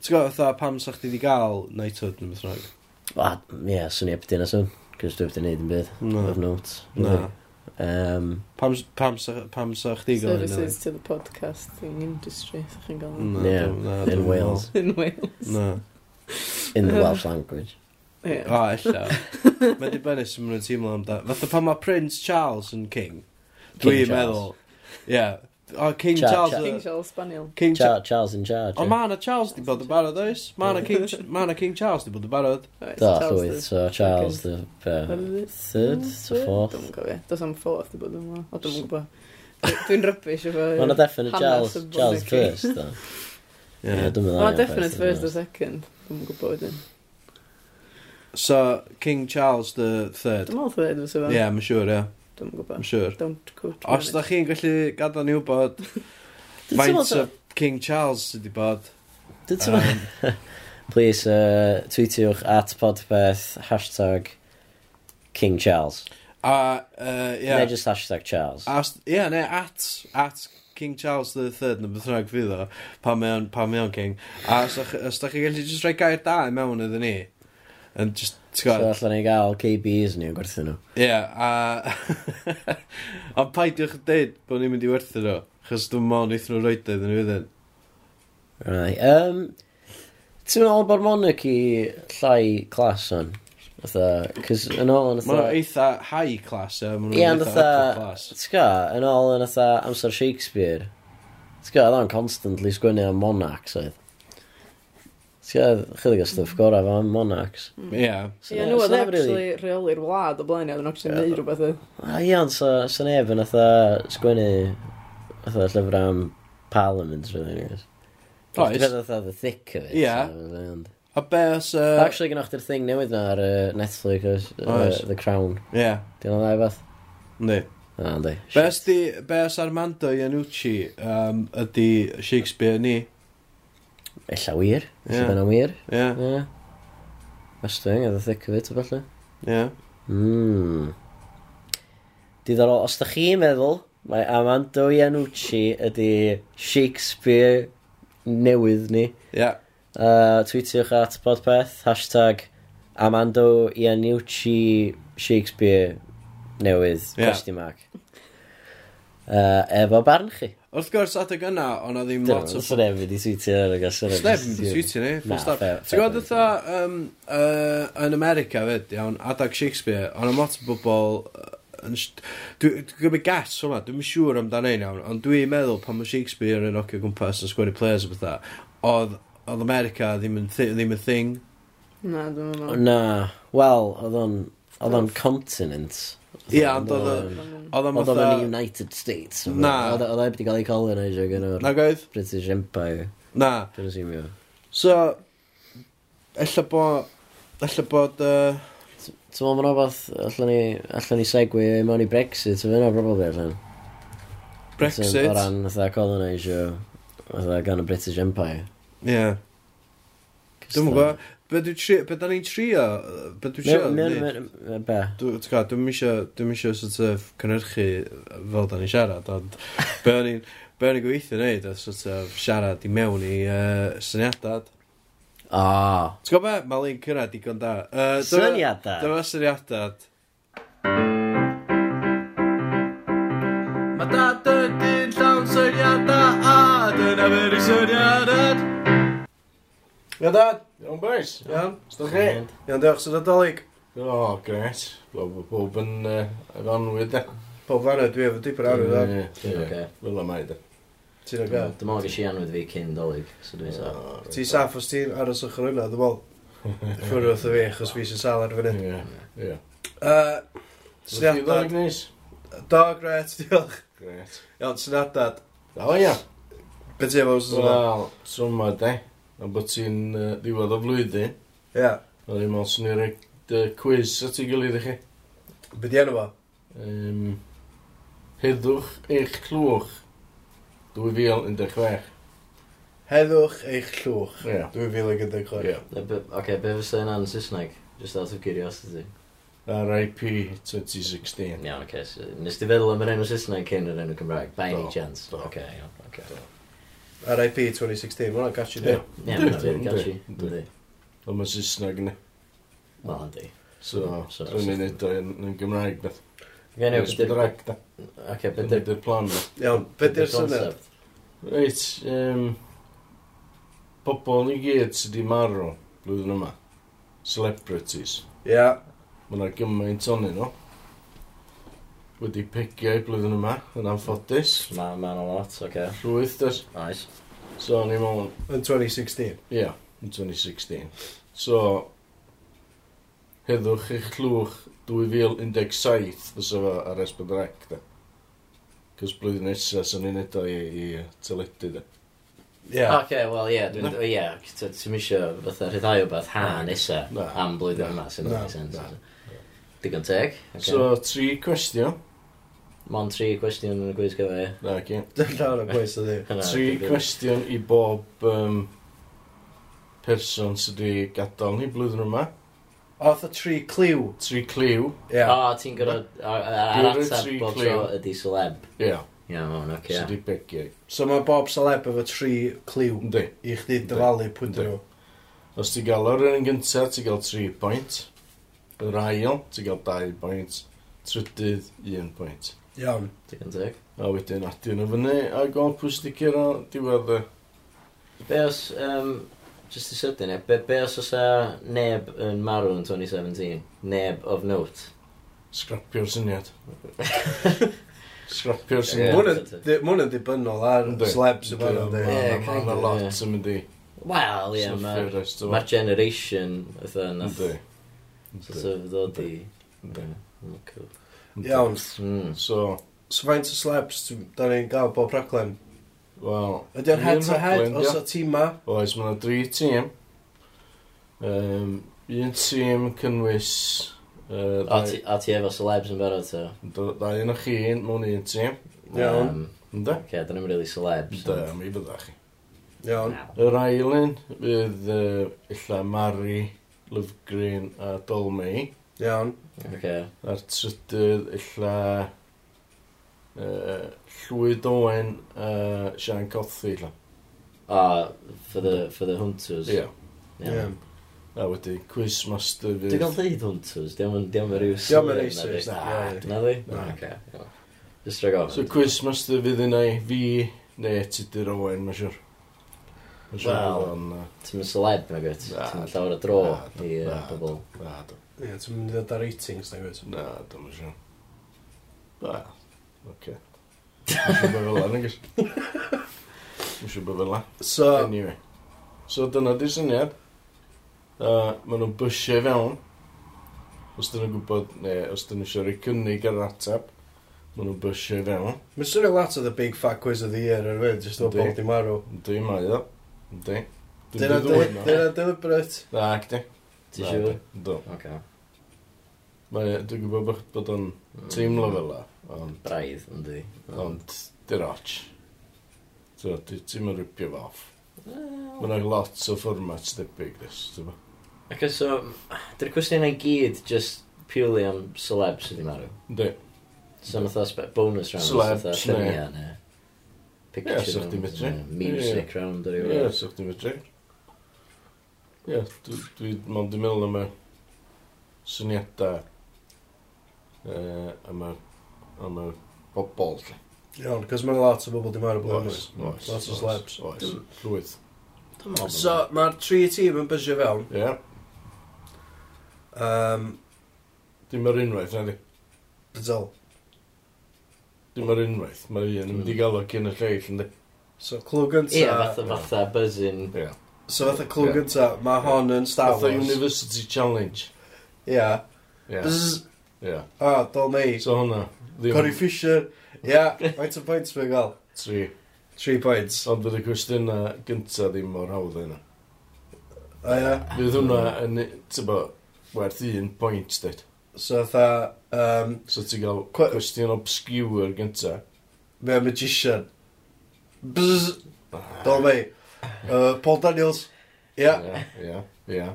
Ti'n gwybod, fatha, pam sa chdi di gael knighthood neu beth bynnag?
A, ie, swn i ebydd dyna swn. Cys dwi ebydd yn neud yn bydd.
No.
Of notes.
No.
Um,
pam, pam, pam sa chdi gael hynny?
Services to the podcasting industry, sa chi'n gael hynny?
No,
yeah, in Wales.
In Wales.
No.
In the (laughs) Welsh language.
Yeah.
O, ella. Mae di bennis sy'n mynd teimlo am da. Fatha pan mae Prince Charles yn king. Dwi'n meddwl. Yeah. O, King
Char
Charles.
Char
King
uh,
Charles Spaniel.
King
Char Charles in charge.
O, mae yna Charles di bod yn barod, oes? Mae yna King, ma King Charles di bod yn barod.
Do, llwyth. So, Charles the uh, third, the fourth.
Dwi'n gofio. Does am fourth di bod yn barod. O, dwi'n gwybod. Dwi'n rybys efo...
Mae'n
yna
uh,
definite
Charles,
Charles
first, do.
Mae'n
yna
definite first or second. Dwi'n gwybod wedyn.
So, King Charles the third.
Dwi'n meddwl third, fysa
fe?
Ie,
mae'n siŵr, ie.
Dwi'n gwybod.
Sure.
Don't quote me.
Os da chi'n gallu gadael ni wybod (laughs) faint o King Charles sydd wedi bod.
Dwi'n teimlo. (laughs) Please, uh, tweetiwch at podpeth hashtag King Charles.
A, uh,
yeah. Neu just hashtag Charles.
Ie, yeah, ne, at, at King Charles the Third, neu beth rhaid fydd o, pan mae o'n King. A os da chi'n gallu just rhoi gair da i mewn iddyn ni, yn just, ti'n gwybod?
So allan ni gael KBs ni yn gwerthu nhw.
Ie, yeah, a... (laughs) Ond paidiwch yn dweud bod ni'n mynd i werthu nhw, chos dwi'n mon eithaf nhw roed e iddyn nhw iddyn.
Right, um, ti'n meddwl bod monarchy llai clas o'n? Fytha, cys yn ôl yn
ytha...
Mae'n
eitha high class,
e,
mae'n
yeah,
eitha upper class.
Ti'n ga, yn ôl yn ytha amser Shakespeare, ti'n ga, oedd o'n constantly sgwynnu am monarchs oedd. Ti'n chydig o stuff gorau fan Monarchs. Mm.
Ie.
Ie,
nhw oedd actually reoli'r wlad o blaen, oedd yn actually neud rhywbeth.
A ie, ond sa, sa neb yn atha sgwennu atha llyfr am Parliament, really, nid.
Oes.
Dwi'n atha the thick of it.
Ie. A be os... Uh...
Actually, gynnwch chi'r thing newydd na ar uh, Netflix, uh,
oes.
The Crown.
Ie.
Yeah. Dwi'n o'n dda i fath?
Ynddi.
Ah, ynddi.
Be os Armando Iannucci um, ydy Shakespeare ni?
Ella wir. Ella yeah. wir.
Ie.
Yeah. Westwing, oedd y thick of it, o falle.
Ie. Yeah.
Mm. Diddorol, os da chi'n meddwl, mae Amando Iannucci ydy Shakespeare newydd ni.
Ie. Yeah.
Uh, tweetiwch at podpeth, hashtag Amando Iannucci Shakespeare newydd, yeah. question mark. Uh, efo barn chi.
Wrth gwrs, adeg yna, ond o ddim lot o...
Sneb wedi switio ar y gasyn.
Sneb wedi switio ni, full stop. Ti'n gwybod ytho, um, uh, yn America fyd, iawn, adag Shakespeare, ond am lot o bobl... Dwi'n gwybod gas hwnna, ma, dwi'n siŵr amdano ein iawn, ond dwi'n meddwl pan mae Shakespeare yn ocio gwmpas yn sgwari players o bethau, oedd, oedd America ddim yn, thi, ddim yn thing.
Na, dwi'n meddwl.
Na, wel, oedd o'n... Oedd o'n continent.
Ie, ond oedd o... Oedd o'n fatha...
Oedd o'n United States.
Na.
Oedd o'n ebdi gael ei colonizer gen o'r...
Na goedd?
British Empire.
Na.
Dwi'n asymio.
So, ella bod... Ella bod...
Ti'n meddwl mae'n rhywbeth, allan ni, allan ni segwi mewn i Brexit, ti'n meddwl probably allan.
Brexit?
O ran, fatha colonizer, fatha gan y British Empire.
Ie. Yeah. Dwi'n gwybod, be dwi'n trio, be da ni'n trio, be dwi'n trio,
ne? Be?
Dwi'n gwybod, dwi'n misio, dwi'n misio sort of cynhyrchu fel da ni'n siarad, ond (laughs) be o'n i'n, be o'n i'n gweithio wneud, a sort of siarad i mewn i uh, syniadad.
Ah. Oh.
T'w gwybod be? Mae Lin cyrraedd digon da. Uh,
syniadad?
Dyma syniadad. Mae dad yn dyn llawn syniadad, a dyna fyr i syniadad. Iawn dad?
Iawn boys?
Iawn.
Sdwch chi?
Iawn diolch sydd adolyg.
O, gret. Bob yn anwyd e.
Bob anwyd, dwi efo dipyn arwydd e.
Ie,
fel yma i de.
Ti'n o'r gael?
Dyma fi gysi anwyd fi cyn dolyg, so dwi'n saff.
Ti saff os ti'n aros ochr yna, dwi'n bol. Ffwrdd (laughs) wrth y fi, achos fi sy'n sal ar fyny.
Ie, ie. Syniadad.
Do, gret, diolch.
Gret.
Iawn, syniadad.
O, ia.
Beth ti'n efo?
Wel, swmod, eh a bod ti'n uh, ddiwedd o flwyddyn.
Ie. Yeah.
A ddim meddwl sy'n ni'n rhaid uh, quiz at ei gilydd i chi.
Be di enw fo?
Um, heddwch eich clwch 2016.
Heddwch eich llwch.
Yeah.
2016.
Yeah.
Oce, okay, be fysa yna yn Saesneg? Just out of curiosity.
RIP 2016.
Iawn, yeah, oce. So, nes di feddwl am yr enw Saesneg cyn yr enw Cymraeg? By any
no.
chance? Oce, iawn. Oce.
RIP 2016, mae'n hwnna'n
gachu
di.
Ie, mae'n gachu.
Ond mae'n Saesneg ni.
Wel, yndi.
So, dwi'n ni'n neud o'n Gymraeg beth. Gen
i'n
Gymraeg, da.
Ac e,
beth ydy'r plan da.
Iawn, beth ydy'r syniad?
Reit, um, pobl ni gyd sydd wedi marw blwyddyn yma. Celebrities.
Ia. Yeah.
Mae yna gymaint onyn nhw wedi pegio i blwyddyn yma, yn anffodus.
Mae ma yna lot, oce.
Okay. Rwyth, dys.
Nice.
So, ni mewn...
Yn 2016?
Ie, yeah, yn 2016. So, heddwch eich llwch 2017 fysa fo ar Esbyd Rec, da. Cos blwyddyn nesaf sy'n ni'n edo i, i teledu, da.
Yeah.
Oce, okay, wel ie, dwi'n... Ie, ti'n misio fatha rhyddhau o beth ha nesa
nesaf
am blwyddyn yma, sy'n neud sens. Digon teg. Okay.
So, tri cwestiwn.
Mon tri cwestiwn yn y gwiz gyda, ie.
Na, ci. (laughs)
Llawn o gwiz
ydi. (laughs)
Tri cwestiwn i bob um, person sydd wedi gadael ni blwyddyn yma.
Oedd y tri cliw.
Tri cliw.
Ie.
O, ti'n gyda... Ar ateb bob tro ydi celeb.
Ie.
Ie, ma'n oce.
Sydd wedi begiau.
So mae bob celeb efo tri cliw.
Ynddi.
I chdi dyfalu pwynt nhw.
Os ti'n gael o'r un gyntaf, ti'n gael 3 pwynt. Yr ail, ti'n gael 2 pwynt. Trydydd, 1 pwynt.
Iawn.
Digon teg.
A wedyn adio nhw fyny a gol pwy pwysticer o diwedd e.
Be os, um, just i sydyn e, be, be os os a neb yn marw yn 2017? Neb of note?
Scrapio'r syniad. (laughs) Scrapio'r syniad.
Mwyn yn dibynnol ar slebs y fan
o'n
dweud.
Mae'n
lot yn mynd i.
Wel, ie, mae'r generation, ytho, nath...
Ynddi.
Sort of ddod i... Ynddi. Cool.
Iawn.
Mm.
So,
so faint o slaps, da ni'n gael bob rhaglen.
Wel...
Ydy o'n head to head, os o tîm ma?
Oes, mae yna dri tîm. Um, un tîm cynnwys... Uh,
a ti a ti efo celebs yn barod, so?
Da un o chi, mewn un tîm.
Iawn.
Ynda?
Ce, da ni'n really celebs.
Da, mi fydda chi.
Iawn.
Yr ailyn fydd uh, illa Mari, Lyfgrin a Dolmei.
Iawn.
Oce.
A'r trydydd, illa... Uh, Llwyd Owen a uh, Sian Cothi, illa.
Ah, for the, for the hunters.
Ie.
Ie.
A wedi, Quizmaster fydd...
Dwi'n gael ddeud hunters, diolch yn diolch yn rhywbeth.
Diolch yn rhywbeth.
Na, na,
na.
Oce. Just rhaid gofyn.
So Quizmaster fydd yna i fi, neu Tudur Owen, mae'n siwr.
Wel, ti'n mynd celeb, mae'n gwyt. Ti'n mynd llawer o dro i bobl.
Na,
Ie, ti'n mynd i ddod ar ratings na i?
Na, dwi'n mynd siw. Da, oce. Mae'n siw bod fel yna, gys. Mae'n siw bod fel yna.
So...
Anyway. So dyna di syniad. Uh, Maen nhw'n bysio fewn. Os dyn nhw'n gwybod, neu os dyn nhw eisiau rhoi cynnig ar ateb, maen nhw'n bysio fewn.
Mae'n swnio lot o the big fat quiz of the year ar fyd, jyst o bob di marw.
Dwi mae o. Dwi.
Dyna deliberate.
Na, ac
di. Ti siŵr?
Do.
Okay.
Mae, dwi'n gwybod bod, bod o'n teimlo fel la. Ond,
Braidd, ond di.
Ond, di'r och. So, ti'n mynd ripio fo off. Mae yna lot o fformat debyg, dys, ti'n bo.
Ac so, dy'r cwestiwn i gyd just purely am celeb sydd wedi marw.
Di.
So, mae'n thos bonus round. Celeb,
ne.
ne. Picture
yeah, sych
ti'n
medru.
Music round ar
i
wneud.
Ie, sych ti'n medru. Ie, dwi'n meddwl am y syniadau uh, am, y, am y bobl.
Iawn, cos mae'n lot o bobl dim ar y blwyddyn.
Oes, oes.
Lot o slebs.
Oes, llwyth.
So, mae'r tri tîm yn bysio fewn.
Ie.
Um,
dim yr unwaith, na di?
Bydol.
Dim yr unwaith, mae'r un yn mynd i mm. gael o cyn y lleill, ynddi?
So, clw gynta...
Ie, fatha, fatha, buzzing.
Ie.
So, fatha clw gynta, mae hon yn Star Wars.
Fatha University Challenge.
Ie.
Ie.
Yeah.
Yeah.
Ah, Dol Ney.
So hwnna.
Corey Fisher. Ie, yeah, faint o points fe'n gael?
Tri.
Tri points.
Ond bydd y cwestiynau gynta ddim mor hawdd yna.
A ie.
Bydd hwnna yn, tybo, werth un pwynt, dweud.
So, tha... Um,
so, ti'n gael cwestiwn obscure gynta.
Fe a magician. Bzzz. Dol Ney. (laughs) Uh, Paul Daniels. Ie.
Ie. Ie. ia.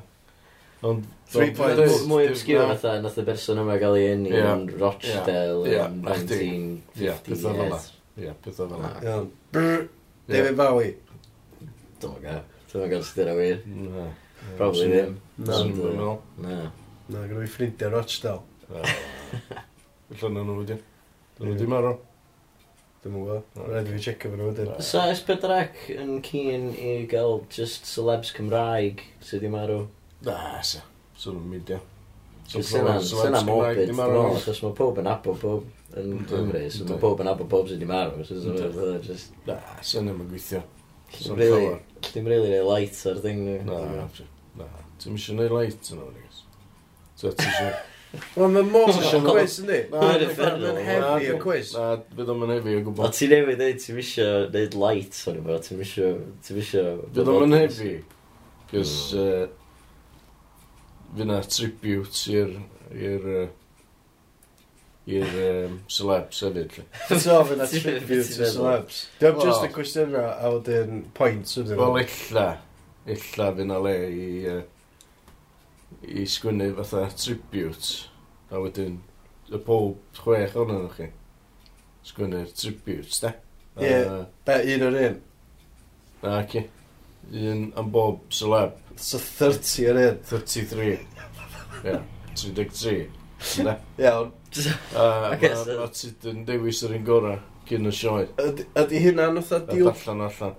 Ond... 3
points.
Mwy obscure
na
fatha, nath y berson yma gael ei enni yn Rochdale yn 1958.
Ie, pethau fel yna.
Iawn. Brr, David Bowie.
Dwi'n gael. Dwi'n gael styr a wir. Probably ddim.
Na.
Na.
Na, gyda fi ffrindiau Rochdale.
Felly Llyna nhw wedi. Dyn nhw wedi marw.
Dwi'n mwyn gwybod. Rhaid i fi checio fan nhw wedyn.
Sa S4C yn cyn i gael just celebs Cymraeg sydd wedi marw?
Na, se. Swn yn media.
Syna morbid, achos mae pob yn abo pob yn Cymru, so mae pob yn abo pob sydd wedi marw, so mae'n just...
Na, sy'n ddim yn gweithio.
Ti'n
rili,
ti'n rili neud light ar thing nhw.
Na, na, ti'n mysio neud light yn o'n i'n So, ti'n mysio...
Wel, mae'n mor quiz, cwis,
ynddi?
Mae'n
hefi o quiz.
Na, fydd o'n hefi o gwbl.
A ti'n newid neud, ti'n mysio neud light o'n i'n fawr, ti'n mysio...
Fydd o'n hefi. Cys... Fy na tribute i'r... i'r... i'r um, celebs hefyd. lle.
so, fy
na
tribute
i'r
celebs. Dwi'n
well,
just y cwestiwn a wedyn pwynt.
Wel, illa. Illa fy na le i... Uh, i sgwynnu fatha tribute a wedyn y pob chwech o'n nhw chi sgwynnu'r tributes da
ie, Be, un o'r un
a ci un am bob celeb.
So 30 ar un.
33. Ie, 33.
Iawn.
A (laughs) ti yn dewis yr un gorau cyn y sioe.
Ydy hynna'n
otha
diw?
Allan, (laughs) allan.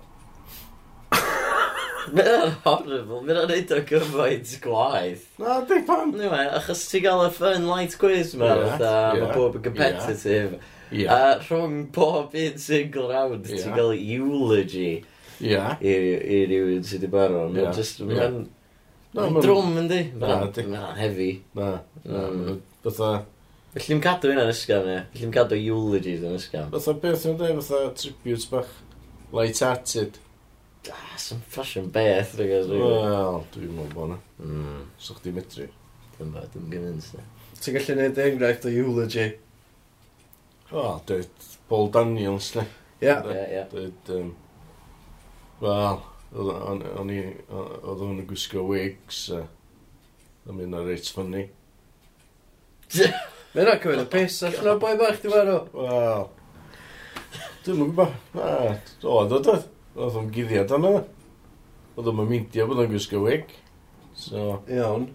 Mae'n an horrible, mae'n an neud o gyfaint gwaith.
Na, di pam.
Anyway, e? achos ti gael y fun light quiz ma, yeah,
yeah,
mae bob yn competitive.
Yeah.
A rhwng bob un single round,
yeah.
ti'n gael eulogy
yeah.
i, i rywun sydd wedi barod. Mae'n yeah.
just,
mae'n...
No,
mae'n drwm yn
di.
Mae'n hefi.
Na, na,
mm.
fatha...
Felly ddim cadw hynna'n ysgaf, ne? Felly ddim cadw eulogies yn ysgaf.
Fatha beth yw'n dweud, fatha tributes bach light-hearted.
Ah, some fashion beth, rhaid gael.
Wel, dwi'n mwyn bod na.
Mm.
So chdi medru.
Dwi'n bod, dwi'n gynnwys, ne?
Ti'n gallu gwneud enghraifft o eulogy?
O, oh, dweud Paul Daniels, ne?
Ia.
Ie, ie.
Dweud, um, Wel, o'n i, oedd o'n gwisgo wigs, a o'n mynd ar reit ffynnu.
Mae yna cymryd y piss allan o boi bach di farw.
Wel, dwi'n mwyn gwybod. Oedd oedd oedd. Oedd o'n guddiad yna. Oedd o'n meindio bod o'n gwisgo wig. So,
Iawn.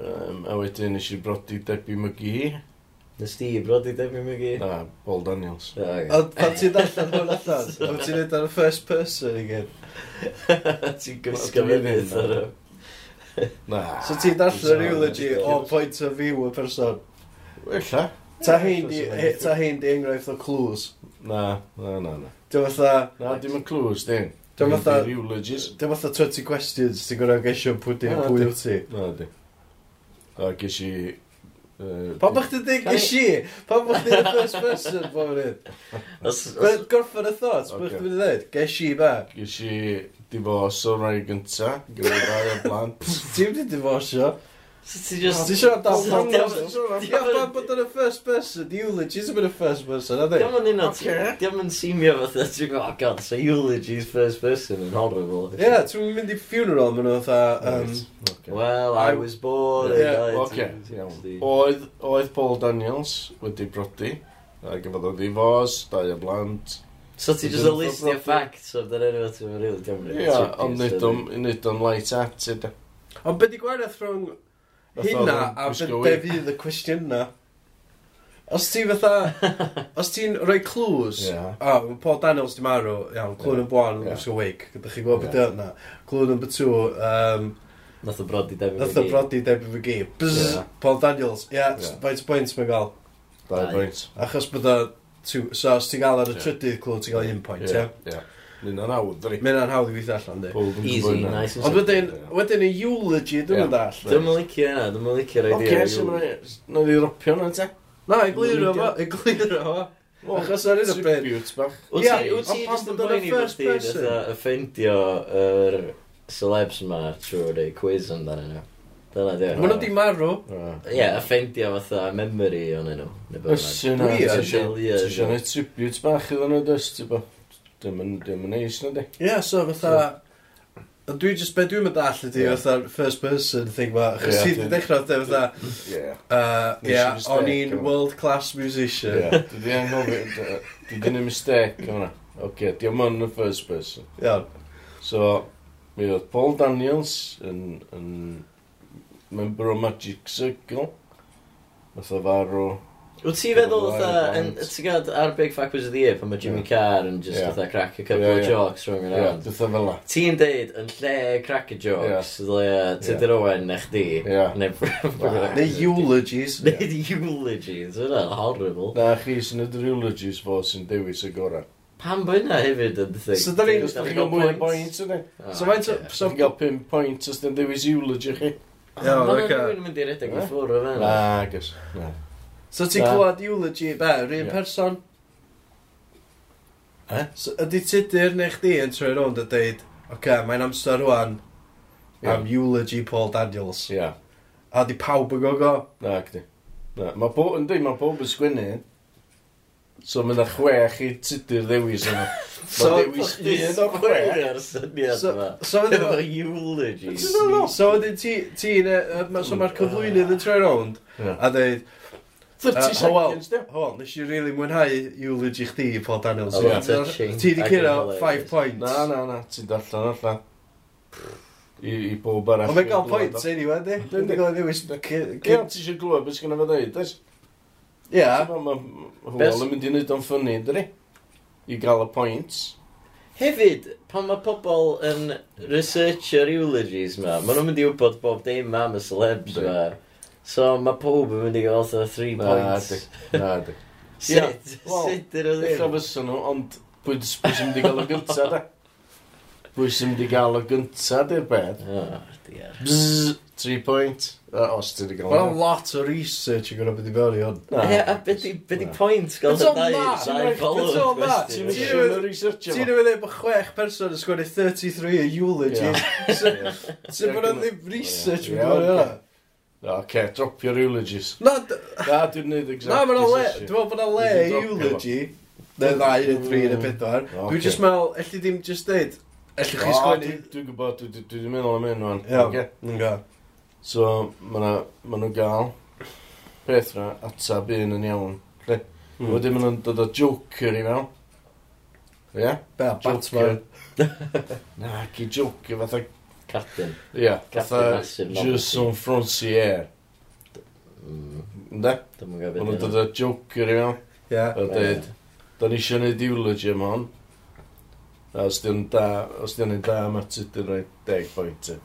Um, a wedyn nes i brodi debu mygi hi.
Nes ti brodi Debbie McGee?
Na, Paul Daniels.
Ond pan ti'n allan hwn allan, (laughs) pan ti'n neud ar y first person i gyd. (laughs)
ti'n gwisgo fynydd ar y...
Na. (laughs)
So ti'n darllen yr eulogy o point of view y person?
Wella.
Ta hyn di enghraifft o clues?
Na, na, na, na.
Dwi'n fatha...
Na, dim yn clues, dim.
Dwi'n fatha...
Eulogies.
Dwi'n fatha 20 questions, ti'n gwneud gesio pwy yw ti.
Na, di. A gesi
Pa bych ti'n
dig i
si? Pan bych ti'n first person, pan
bych ti'n...
Gorffan y thoughts, pan
bych
ti'n dweud? i ba?
ges i be? Ges i gynta, gyda'r rai o blant.
Ti'n di i divorso?
So ti just...
Ti siarad am
Pongos.
Ti siarad bod yn y first person. sociology is a bit y first person, a di?
Diolch yn un o
ti.
Diolch yn seimio fatha. Ti'n gwybod, oh god, so eulogies first person yn horrible.
Ie, yeah, ti'n mynd i funeral ma'n nhw fatha...
Well, I was born. Yeah,
okay. Oedd, oedd Paul Daniels wedi brodi. a gyfodd o ddifos, dau o blant.
So ti just a list of facts of that enw ti'n rili
Ie, ond nid o'n light at it.
Ond beth i gwaith rhwng Hynna a be fydd y cwestiynau. Os ti fatha, (laughs) os ti'n rhoi
clws,
yeah. Oh, Paul Daniels di marw, iawn, clwn yn
bwan,
yeah. wisgo wig, gydych chi'n gwybod beth yeah. yna. Clwn yn bytw, um,
Nath o brodi debyg
Nath o brodi debyg fy gi. Bzz,
yeah.
Paul Daniels, ie, yeah,
yeah.
faint pwynt mae'n gael.
Dau pwynt.
Achos bod o, so os ti'n gael ar y trydydd clwn, ti'n gael un pwynt,
ie?
Ie.
Yeah. Mae'n yna'n hawdd, dwi.
Mae'n yna'n hawdd i weithio allan, di.
Easy, nice.
Ond wedyn, wedyn y eulogy, dwi'n mynd all.
Dwi'n mynd licio yna, dwi'n mynd licio'r idea.
Ok, so mae'n mynd i ropio yna, te.
Na, i glir o fo, i glir o fo. Achos ar un o bryd.
bach.
wyt ti just yn boeni
fod
ti offendio yr celebs yma trwy'r ei quiz amdano nhw? Dyna di.
Mae nhw di marw.
Ie, offendio fatha memory o'n nhw.
Ysyn,
ie. Ti'n
siarad tribute bach iddyn nhw, dys, ti bo? dim yn, dim yn neis, na di.
Ie, so fatha... Ond dwi just, be dwi'n mynd all ydi,
yeah.
fatha first person thing ma,
chos
ti wedi dechrau fatha, fatha,
Ie,
uh, yeah o'n i'n world class musician.
Yeah, dwi di anghofio, dwi di mistake yma. Oce, okay, diolch yn y first person.
Iawn.
So, mi oedd Paul Daniels yn, yn member o Magic Circle, fatha farw
Wyt ti'n feddwl fatha, ti'n gwybod, ar Big Fuckers of the Year, pan mae Jimmy
yeah.
Carr yn just fatha yeah. crack a couple
yeah,
yeah.
of
jokes rhwng yn
awr. Dwi'n fel la.
Ti'n deud, yn lle crack a jokes, yeah. lle e, Tudur Owen na chdi.
Ie.
Neu
eulogies. (laughs)
Neu eulogies, (laughs) yna, horrible.
Na, chi sy'n edrych eulogies fo sy'n dewis y gorau.
Pam bo hynna hefyd yn ddig?
So da ni,
os da ni'n gael mwy o bwynt yna.
Ah,
so faint o... So
gael 5 pwynt os dyn dewis eulogy chi.
Mae'n rhywun yn mynd i redeg i ffwrdd o fe.
Na, gys. Na.
So ti'n clywed eulogy, be, yr un
yeah.
person?
Eh?
So, ydy tudur neu chdi yn troi rownd a deud, oce, okay, mae'n amser rwan yeah. am eulogy Paul Daniels.
Ia. Yeah.
A di pawb yn gogo?
Na, gdi. Na, mae bob yn dweud, mae bob yn sgwynnu. So mae yna chwech i tudur ddewis yna.
so,
dewis un o'r chwech.
So, so,
efo eulogies.
So, ti'n, so mae'r cyflwynydd yn troi rownd a dweud,
30
uh,
seconds, diw.
Wel, nes i really mwynhau eulogy chdi i Paul Daniels.
Oh, yeah. touching.
Ti di cyrra 5 points.
Na, na, na, ti'n darllen allan. I, i bob arall.
Ond mae'n gael points anyway, di. Dwi'n di gael ei ddewis.
Ie, ti eisiau glwyd beth sy'n gyda fe ddeud, oes?
Ie.
Hwyl yn mynd i wneud o'n ffynnu, dyri? I gael y points.
Hefyd, pan mae pobl yn researcher eulogies ma, maen nhw'n mynd i wybod bob dim am y celebs ma. So mae pob yn mynd i gael fatha 3 points.
Na, di. (laughs)
Sut? Sut yr
oedd
hyn?
fysa nhw, ond pwy sy'n mynd i gael o gynta, da? Pwy sy'n mynd i gael o gynta, di'r beth? Bzzz, 3 point. Uh, os ti'n gael
Mae'n lot o research i gwneud beth i fewn i hwn.
Ie, a beth i pwynt gael y
ddau
follow-up question.
Ti'n
ei wneud bod chwech person yn sgwennu 33 a eulogy. Sut (laughs) bod o'n ddim research
wedi
bod i hwnna?
OK, drop your eulogies.
Na,
na dwi'n neud exact. (laughs)
Na, mae'n le, dwi'n meddwl bod yna le eulogy, neu ddau, neu tri, neu bedwar. Dwi'n just meddwl, elli ddim just deud, elli chi sgwennu.
Dwi'n gwybod, dwi ddim meddwl am un o'n.
Ia, nga.
So, mae nhw'n gael peth na, atab un yn iawn.
Hmm.
Wedyn mae nhw'n dod o Joker i mewn. Ie?
Be, Batman. (laughs)
Na, ki Joker, fatha
Captain.
Ie. Fatha Jason
Frontier.
Ynde?
Mae
nhw'n dod â Joker i mewn.
Ie.
A dweud, da ni eisiau gwneud eulogy am hon. A os di'n da, os di'n da am ati, di'n rhoi 10 pwynt i.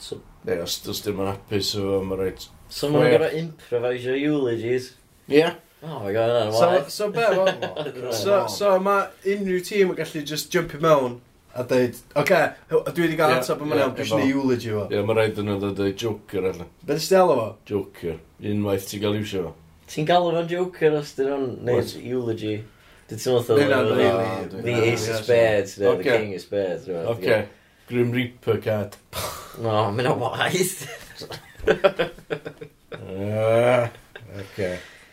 So,
Ie, os, os di'n ma'n hapus fo, mae'n rhoi...
So mae'n gorau improvisio eulogies.
Ie. Yeah.
Oh my god, yna'n waith.
So, so be, (laughs) so, so mae unrhyw tîm yn gallu just jump i mewn a dweud, oce, okay, dwi wedi cael atab yma iawn, dwi'n
sy'n
ei eulogy fo.
Ie, mae rhaid yn oedd dweud Joker allan.
Be ysdi alw fo?
Joker. Unwaith ti'n cael iwsio fo.
Ti'n galw fo'n Joker os dyn nhw'n neud eulogy?
Dwi'n teimlo
oedd the Ace of Spades, the King of Spades.
Oce, Grim Reaper card.
No, mae'n waith. (laughs)
Oce.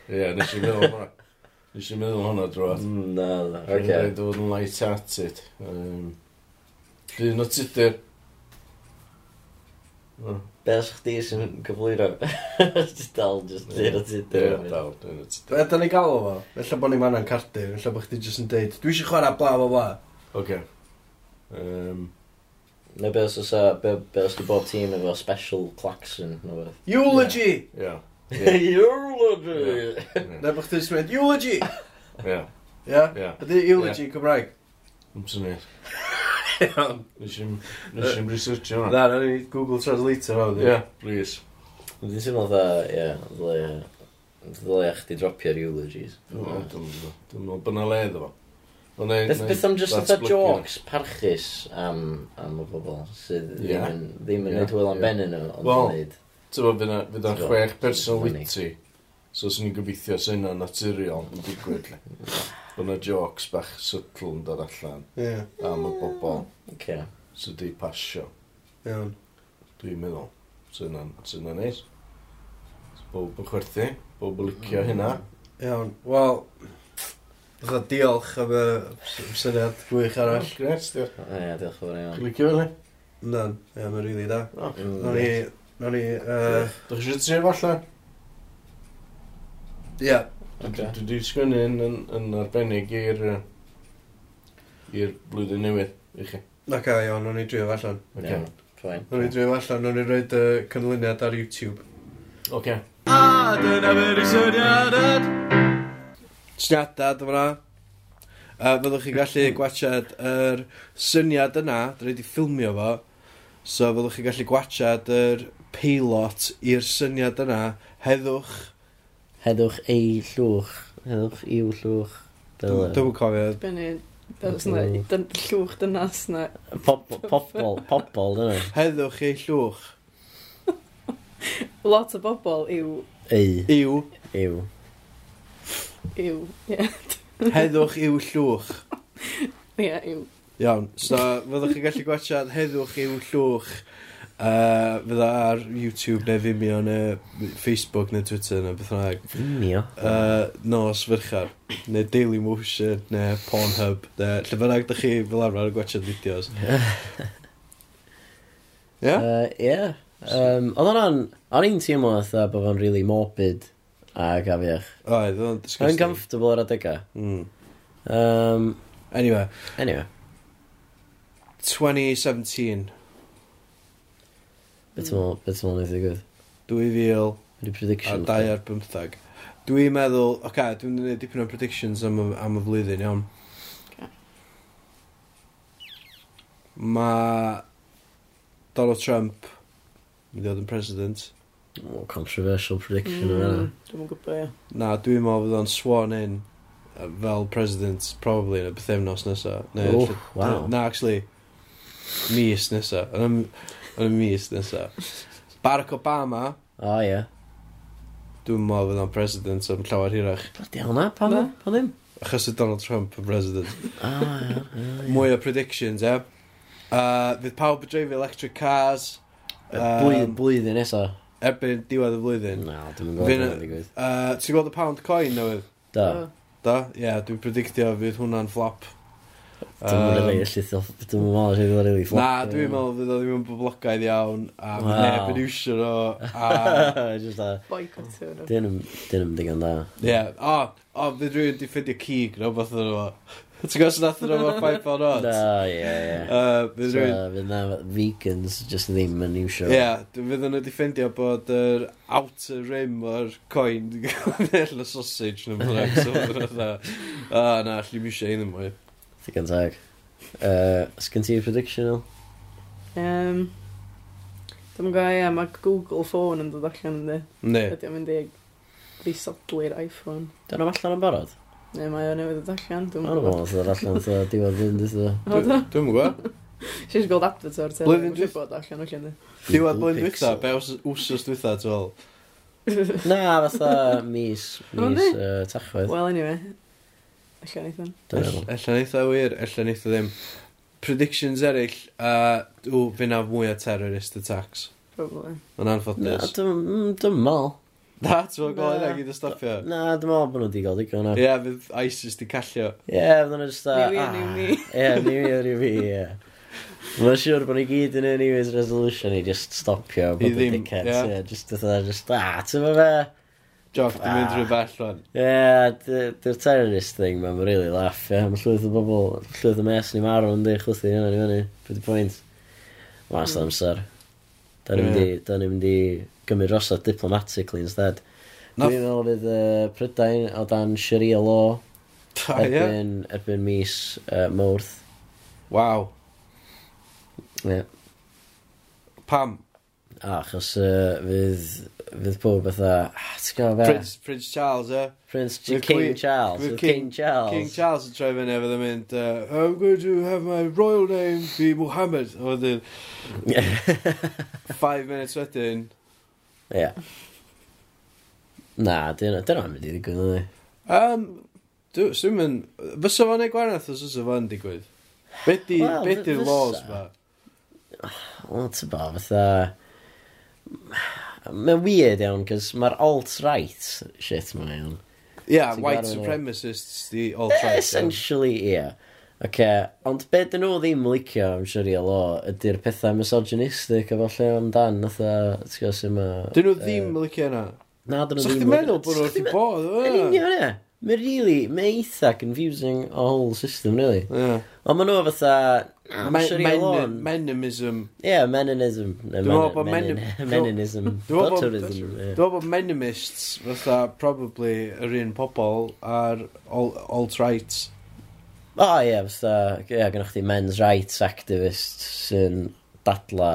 Ie, nes i'n meddwl hwnna. Nes i'n meddwl hwnna drwad.
Mm, na, na.
Oce. Dwi'n dod yn light-hearted. Um, Dyn o tudur.
Be os chdi sy'n cyflwyno? (laughs) dal, just dyn o tudur.
Ie, dal, dyn o tudur.
Be da ni gael o fo? Felly bod ni'n manna'n cardu, felly bod chdi jyst yn deud, dwi eisiau chwarae bla bla bla.
Oce. Um,
Neu be os oes be, be os di bob tîm efo special klaxon, no beth.
Eulogy!
Ie. (laughs)
Eulogy!
Neu bod chdi'n smed, eulogy!
Ie.
Ie?
Ie.
Ydy eulogy Cymraeg?
Ymsyn ni.
Iawn.
Nes i'n researchio hwnna.
Na, na ni Google Translator hwn.
Ie, please.
Dwi'n teimlo dda, ie, ddyle... Ddyle eich di dropio'r eulogies.
Dwi'n meddwl bod na le iddo fo.
Beth am just fatha jokes parchus am, am y bobl sydd ddim yn gwneud hwyl am
ben
yn nhw, ond yn gwneud...
Wel, ti'n meddwl, fydd chwech
personal
witty So, swn i'n gobeithio sy'n yna naturiol yn digwydd. Fy'n y jokes bach sytl yn dod allan
yeah.
am y bobl
okay.
sydd wedi pasio.
Iawn.
Dwi'n meddwl. Sy'n yna neis. Bob yn chwerthu, bob yn licio hynna.
Iawn, wel, Fytha diolch am y syniad gwych arall.
Gret, diolch.
Ie, diolch fawr iawn.
Chi'n licio fel
Na, ie, mae'n rili da. Nog ni... Nog ni...
Dwi'n siŵr ti falle?
Ie.
Dwi wedi sgwynnu yn, yn, yn arbennig i'r i'r blwyddyn newydd i chi.
Ac a iawn, o'n i drio allan.
Iawn, ffain.
O'n i drio allan, o'n i roed y canlyniad ar YouTube.
Oce.
A dyna fyr i syniadad. Syniadad yma. Uh, fyddwch chi gallu mm. gwachad yr syniad yna, dwi wedi ffilmio fo, so fyddwch chi gallu gwachad yr peilot i'r syniad yna, heddwch
heddwch ei llwch, heddwch i'w llwch.
Dwi'n cofio.
Benny, Dyn, llwch dynas na.
Pobol, pobol, dyna.
Heddwch ei llwch. (laughs)
Lot o bobl yw...
Ei.
Yw.
Yw.
Yw, ie.
Heddwch i'w llwch.
Ie, yw.
Iawn, so fyddwch chi gallu gwachad heddwch i'w llwch Uh, fydda ar YouTube neu Vimeo neu Facebook neu Twitter neu beth yna.
Vimeo?
Uh, nos fyrchar. Neu Daily Motion neu Pornhub. Neu lle bynnag dych chi fel arfer yn gwachod fideos. (laughs) Ie?
Ie. Oedd hwnna'n... O'n i'n teimlo fatha bod fo'n really morbid a gafiach.
Oedd, oedd o'n disgusting.
Comfortable ar adegau.
Mm.
Um,
anyway.
Anyway.
2017.
Beth mm. ti'n meddwl wneud i gwyth?
2000
Ydy prediction.
A 2 ar 15. Dwi'n meddwl, oce, okay, dwi'n gwneud dipyn o predictions am y, am y flwyddyn, iawn.
Okay.
Mae Donald Trump yn dod yn president.
Oh, controversial prediction mm, yna.
Dwi'n gwybod, ie.
Na, dwi'n meddwl fydd o'n sworn in fel president, probably, yn y bythefnos nesaf.
Oh, wow.
Na, actually, mis nesaf. Yn y mis nesaf. Barack Obama.
O, oh, ie.
Dwi'n meddwl fydd o'n president am llawer hirach.
Bloody hell na, pan
ddim?
Pan ddim?
Achos y Donald Trump yn president. (laughs)
Ah, o, ie.
Mwy o predictions, ie. Uh, fydd pawb yn dreifio electric cars. Um,
blwyddyn nesaf.
Erbyn diwedd y flwyddyn.
Na, dwi'n gweld hynny'n digwydd.
Uh, Ti'n gweld y pound coin newydd?
Da.
Da, ie, yeah, dwi'n predictio fydd hwnna'n flop.
Dwi'n
um,
rili, dwi'n meddwl sydd wedi rili fflop.
Na, dwi'n meddwl fydd o ddim yn boblogaidd iawn, a wow. neb yn iwsio nhw, a... (laughs)
Just a...
Boicotio nhw.
Dyn nhw'n digon da.
Ie, o, o, fydd rhywun di ffindio cig, no, beth o'n nhw. Ti'n gwrs nath nhw o'r pipe on hot?
Na, ie, ie. (laughs)
Fydd rhywun...
Fydd na vegans just ddim yn iwsio.
Ie, fydd nhw di ffindio bod yr outer rim o'r coin, (laughs) nell y sausage, nhw'n ffordd. O, na, allu mi eisiau un yn mwy.
Digon tag. Uh, Sgyn ti'r prediction o?
Um, Dwi'n go ia, mae Google Phone yn dod allan yn di.
Ne.
Ydy o'n mynd i risadlu'r iPhone.
Dyna allan yn barod?
Ne, mae o'n newid dod allan. Dwi'n gwybod.
Dwi'n gwybod. Dwi'n gwybod.
Dwi'n gwybod.
Dwi'n gwybod.
Si'n gweld advert o'r
Blwyddyn
bod allan o (laughs) llyni.
Diwedd blwyddyn dwytha, be os wsos dwi'n dwi'n (laughs) (laughs)
Na, fatha mis, mis uh, tachwedd.
Well, anyway, Alla neith
o'n. Alla
neith o wir, alla neith ddim. Predictions eraill, uh, w, fi na mwy o terrorist attacks.
Probably.
Yn anffodus.
Na, dim mm, mal.
Na, ti'n meddwl gael yna gyd o stopio?
Na, dwi'n meddwl bod nhw wedi gael digon ar.
Ie, fydd ISIS di callio.
Ie, fydd nhw'n just a...
New Year, New Me. (laughs)
Ie, New Year, New Me, ie. Mae'n siŵr bod ni gyd yn New Year's Resolution i just stopio
I
bod y dickheads.
Ie,
just dda, just da, ti'n meddwl fe?
Joff, dwi'n mynd
ah.
rhyw bell rwan.
Ie, dy'r terrorist thing mae'n really laugh, ie. Mae llwyth o bobl, llwyth o mes ni marw yn di, chwythu hynna ni fyny. Pwy di pwynt? Mas
hmm.
amser. Da ni'n mynd i gymryd rosod diplomatically instead. Dwi'n meddwl fydd uh, Prydain o dan Sharia law (laughs)
ah, Ta,
erbyn, erbyn mis uh, Mawrth.
Waw.
Ie.
Pam?
O, achos uh, fydd, fydd pob fatha... Ah, ti'n gwybod be?
Prince, Prince Charles, e?
Prince King,
King
Charles.
King,
King Charles.
King Charles yn troi fyny efo ddim mynd, uh, I'm going to have my royal name be Mohammed. O, dyn. (laughs) Five minutes wedyn.
Ie. Yeah. Na, dyn nhw'n mynd i ddigwydd, ydy.
Um, Dwi'n so mynd... Fysa fo'n ei gwarnaeth os fysa fo'n digwydd? Be di'r
well,
laws ma?
Wel, ti'n ba, fatha... Mae'n weird iawn, cos mae'r alt-right shit mae'n iawn.
Ie,
yeah,
white supremacists the alt-right.
Eh, essentially, ie. Yeah. Ok, ond be dyn nhw ddim licio am Sharia law ydy'r pethau misogynistic a falle amdan, natha, ti'n gwybod sy'n ma...
Dyn nhw ddim licio yna?
Na, dyn nhw ddim
licio. Sa'ch ti'n meddwl bod nhw'n bod?
Yn union, ie. Mae'n really, mae eitha confusing o whole system, really.
Yeah.
Ond maen nhw fatha...
Menemism.
Ie, menemism. Menemism.
Dwi'n bod menemists fatha probably yr un pobol ar alt-right.
O oh, ie, yeah, fatha, ie, yeah, gynnwch chi men's rights activists sy'n dadla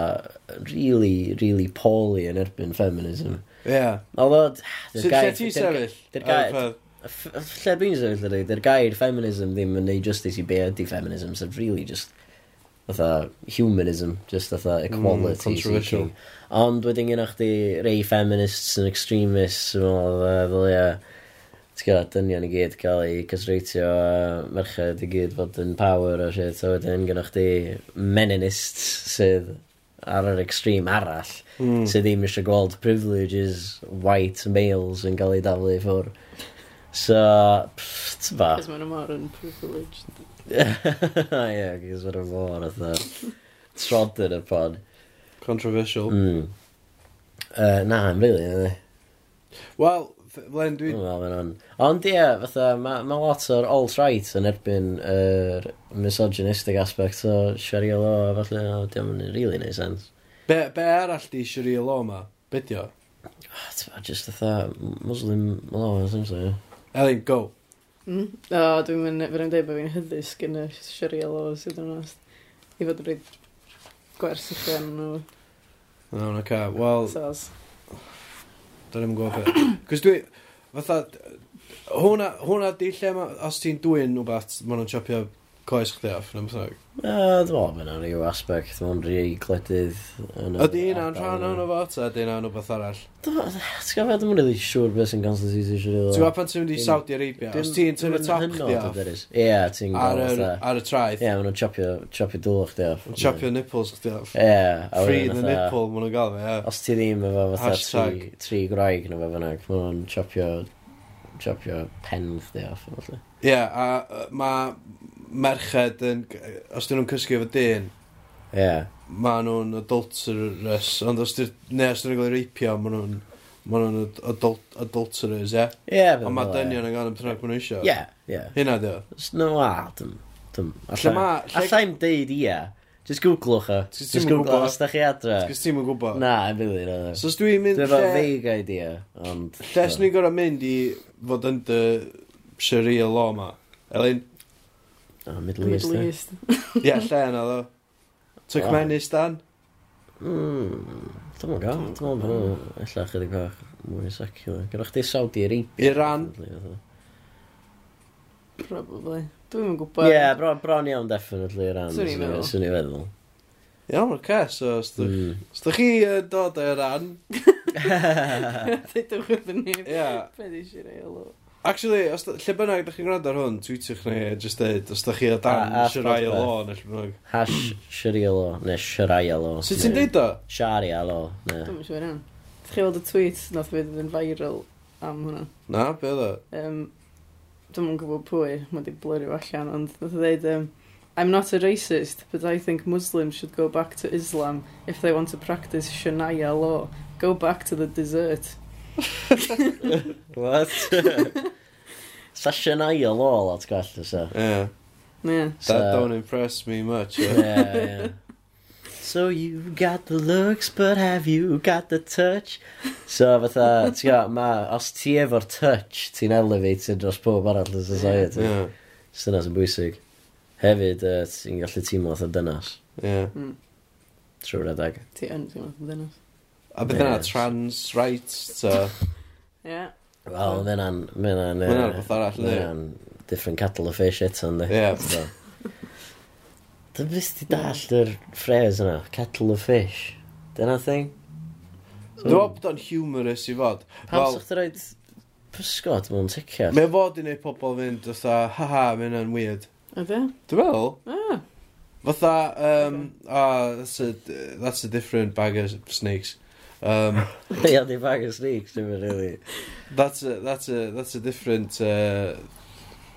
really, really poorly yn erbyn feminism.
Ie.
Yeah.
Although,
dy'r gair...
Sut
ti
sefyll?
Dy'r gair... Lle dwi'n sefyll ydy, dy'r gair feminism ddim yn neud justice i be ydy feminism, sef so really just fatha humanism, just fatha hmm, equality.
Mm,
controversial. Ond wedyn gynnwch chi rei feminists and extremists, sy'n meddwl, fel ia, ti'n gael dynion i gyd cael ei cysreitio a merched i gyd fod yn power a shit, so wedyn gynnwch chi meninists sydd ar yr extreme arall,
mm.
sydd ddim eisiau gweld privileges white males yn cael ei daflu ffwrdd. So, tyfa.
Cos maen nhw mor yn privileged. (laughs)
Ie, cos maen nhw mor atho. Trod y pod.
Controversial.
Mm. Uh, na, yn rili, really, yna.
Wel, Flen, dwi...
Wel, mae'n on. Ond ie, yeah, fatha, mae ma lot o'r alt-right yn erbyn yr er misogynistic aspect o Sharia law, a falle, no, diolch yn really neud sens.
Be, be arall di Sharia law ma? Be di o?
Oh, just fatha, Muslim law, essentially.
Elin, go.
Mm. O, dwi'n mynd, fyddai'n dweud bod fi'n hyddys gen y Sharia laws, sydd yn onest. I fod yn rhaid gwers i chi yn nhw.
No, no, ca. Wel...
Saz.
Da ni'n gwybod beth. Cos (coughs) dwi, fatha, hwnna, hwnna di lle ma, os ti'n dwi'n rhywbeth, maen nhw'n chopio coes chdi off, neu bethau.
E, dwi'n meddwl mae'n rhyw aspect, dwi'n meddwl rhi gledydd.
Ydy hynna'n rhan o'n efo, ta ydy hynna'n rhywbeth arall?
Ti'n gwybod, dwi'n meddwl siŵr beth sy'n constitution sy'n rhywbeth.
Ti'n gwybod pan ti'n mynd i Saudi Arabia, os ti'n tynnu top chdi off.
Ie, ti'n gwybod.
Ar y traeth.
Ie, maen nhw'n chopio dŵl chdi off.
Chopio nipples chdi off.
Ie.
Free the nipple, maen nhw'n gael fe, ie.
Os ti ddim efo fatha tri graig neu fe fynnag, maen nhw'n chopio chopio pen chdi off.
Ie, a mae merched yn, os dyn nhw'n cysgu efo dyn,
yeah.
ma nhw'n adulterous, ond os dyn nhw'n cael ei reipio, ma nhw'n ma nhw'n adult, adulterers, ie?
Ie,
Ond mae dynion yn gael yn pethau maen nhw eisiau.
Ie, ie.
Hynna,
dio? No, a, dim, dim. Allai'm deud ia. Just googlwch o. Just googlwch os da chi adre.
Gys ti'n gwybod?
Na, yn fili.
So os dwi'n mynd...
Dwi'n
fawr
feig idea, ond...
Lles ni'n gorau mynd i fod yn dy Sharia law ma. Elin,
O, Middle East.
Middle East. Eh? (laughs)
Ie, lle yna ddo. Turkmenistan.
Mm, Dwi'n mwyn gael. Dwi'n mwyn bod ella chydig bach mwy secular. Gyda chdi Saudi Arabia.
Iran.
Probably. Dwi'n mwyn gwybod.
Ie, yeah, bron, bron iawn definitely Iran.
Swn i'n meddwl.
Swn i'n meddwl.
Iawn, o'r ces. Os ydych hmm. chi yn dod o Iran...
Dydwch wrth ni.
Ie.
Pe di eisiau rei
Actually, os da, lle bynnag ydych chi'n gwrando ar hwn, tweetiwch ni, just dweud, os da chi o dan
A- a
Sharia
Spotify.
Law, neu lle bynnag.
Hash Sharia Law, neu Sharia Law.
Sut ti'n
neu
deud o?
Sharia Law, ne.
Dwi'n siŵr iawn. Ydych chi weld y tweet nath fydd yn viral am hwnna?
Na, be oedd o?
Um, Dwi'n yn gwybod pwy, mae di blurrio allan, ond nath o dweud, um, I'm not a racist, but I think Muslims should go back to Islam if they want to practice Shania law. Go back to the desert. (laughs)
What? Sasha ail ôl at gall, so.
Yeah.
Yeah.
So, That don't impress me much.
Yeah, yeah. So you got the looks, but have you got the touch? So fatha, ti'n gwybod, ma, os ti efo'r touch, ti'n elevated dros pob arall y society.
Yeah.
So dyna sy'n bwysig. Hefyd, uh, ti'n gallu teimlo fatha dynas.
Yeah.
Mm.
Trwy'r adag.
Ti yn teimlo fatha dynas.
A beth yna, trans rights, ta... (laughs)
Yeah.
Wel, mae yna'n... Mae yna'n...
Mae yna'n beth arall,
Mae yna'n different cattle of fish eto, ynddi?
Ie.
Dwi'n beth ti dallt yr phrase yna, cattle of fish. Dyna thing?
Dwi'n meddwl bod o'n humorous i fod.
Pam sa'ch ti roed pysgod mewn ticiad?
Mae fod i wneud pobl fynd, fatha, ha-ha, mae yna'n weird.
Ydy?
Dwi'n meddwl?
Ah.
Fatha, um, oh, that's a, that's a different bag of snakes. Um,
yeah, they bag of sneaks, dim yn really.
That's a, that's a, that's a different... Uh,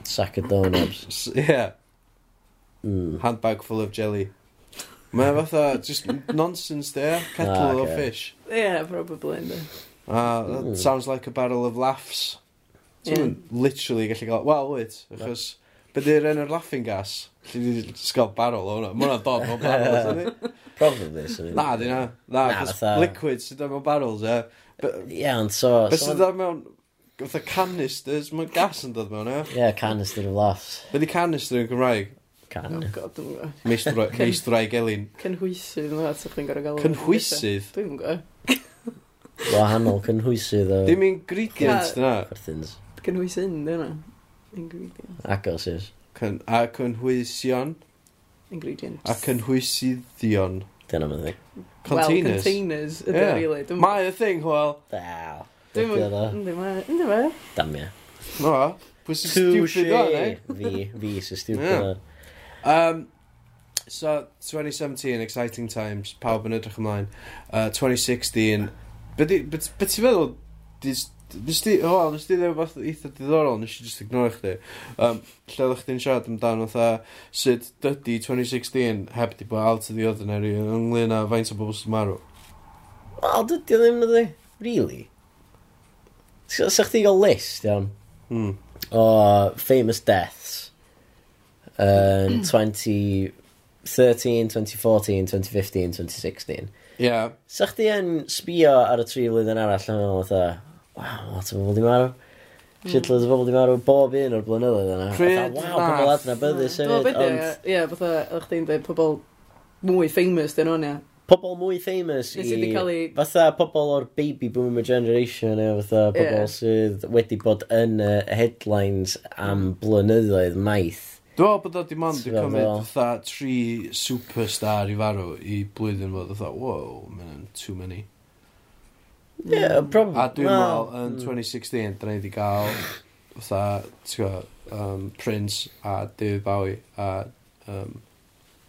Sack of donuts. (laughs)
yeah.
Mm.
Handbag full of jelly. Mae fatha, just nonsense there, ah, kettle
ah, okay.
of fish.
Yeah, probably. Ynddo.
Ah, that
mm.
sounds like a barrel of laughs.
So
yeah. literally gallu gael... Wel, wait, achos... Be di'r enw'r laughing gas? Lly di sgael barol o hwnna. Mae hwnna'n dod mewn barol, sydd (laughs)
Probably, sy'n
Na, di na. Na,
Na,
cos
fatha-
liquid sydd mewn barrels, ie.
Ie, ond so...
Be sydd
so-
o'n mewn... Fytha canisters, mae gas yn dod mewn, e?
Ie, canister of laughs.
Be di canister yn Gymraeg?
Can.
Oh, God, dwi'n gwybod.
Meistro- Meistrau gelin.
Cynhwysydd mae'n sa'ch chi'n gorau gael.
Cynhwysydd?
Dwi'n gwybod.
Wahanol cynhwysydd o
Dim ingredients, dyna.
chwerthins.
Cynhwysyn, dyna. gwybod.
Ingredients. Agosys.
Cyn, a cynhwysion.
Ingredients.
A cynhwysyddion.
Dyna mynd i. Containers.
Well,
containers.
Ydy yeah. really.
Mae y thing, wel.
Daw.
Dwi'n
mynd.
Ynddi fe?
Damia.
No. Pwy sy'n stupid o'n, eh?
Fi, fi sy'n (laughs) stupid yeah.
Um, so, 2017, exciting times. Pawb yn edrych ymlaen. Uh, 2016. Beth ti'n meddwl? Nes di, o, nes di ddim fath eitha diddorol, nes i just ignore chdi. Um, lle ddech chdi'n siarad amdano, fatha, sut dydy 2016 heb di bod alt y ddiodden ar ynglyn â faint o bobl sy'n marw?
Wel, dydy ddim ydy. Really? Sa chdi gael list, iawn?
Hmm.
O famous deaths. Uh, 2013, 2014, 2015, 2016.
Yeah.
Sa chdi yn sbio ar y tri flwyddyn arall yn meddwl, wow, lot o bobl di marw. Shitloads o bobl di marw bob un o'r blynyddoedd yna.
Pryd Wow,
pobl adna byddus hefyd.
Bob
un,
ie, fatha, ydych chi'n dweud pobl mwy famous dyn nhw'n ia.
Pobl mwy famous
i...
i... Fatha pobl o'r baby boomer generation, e, fatha pobl
yeah.
sydd wedi bod yn y headlines am mm. blynyddoedd maith.
Dwi'n meddwl bod o dim ond
yn
cymryd fatha tri superstar i farw i blwyddyn fod fatha, wow, mae'n too many.
Yeah, mm. probably.
A dwi'n
well,
meddwl, yn
mm.
2016, da ni wedi cael, fatha, ti'n gwybod, um, Prince a David Bowie a um,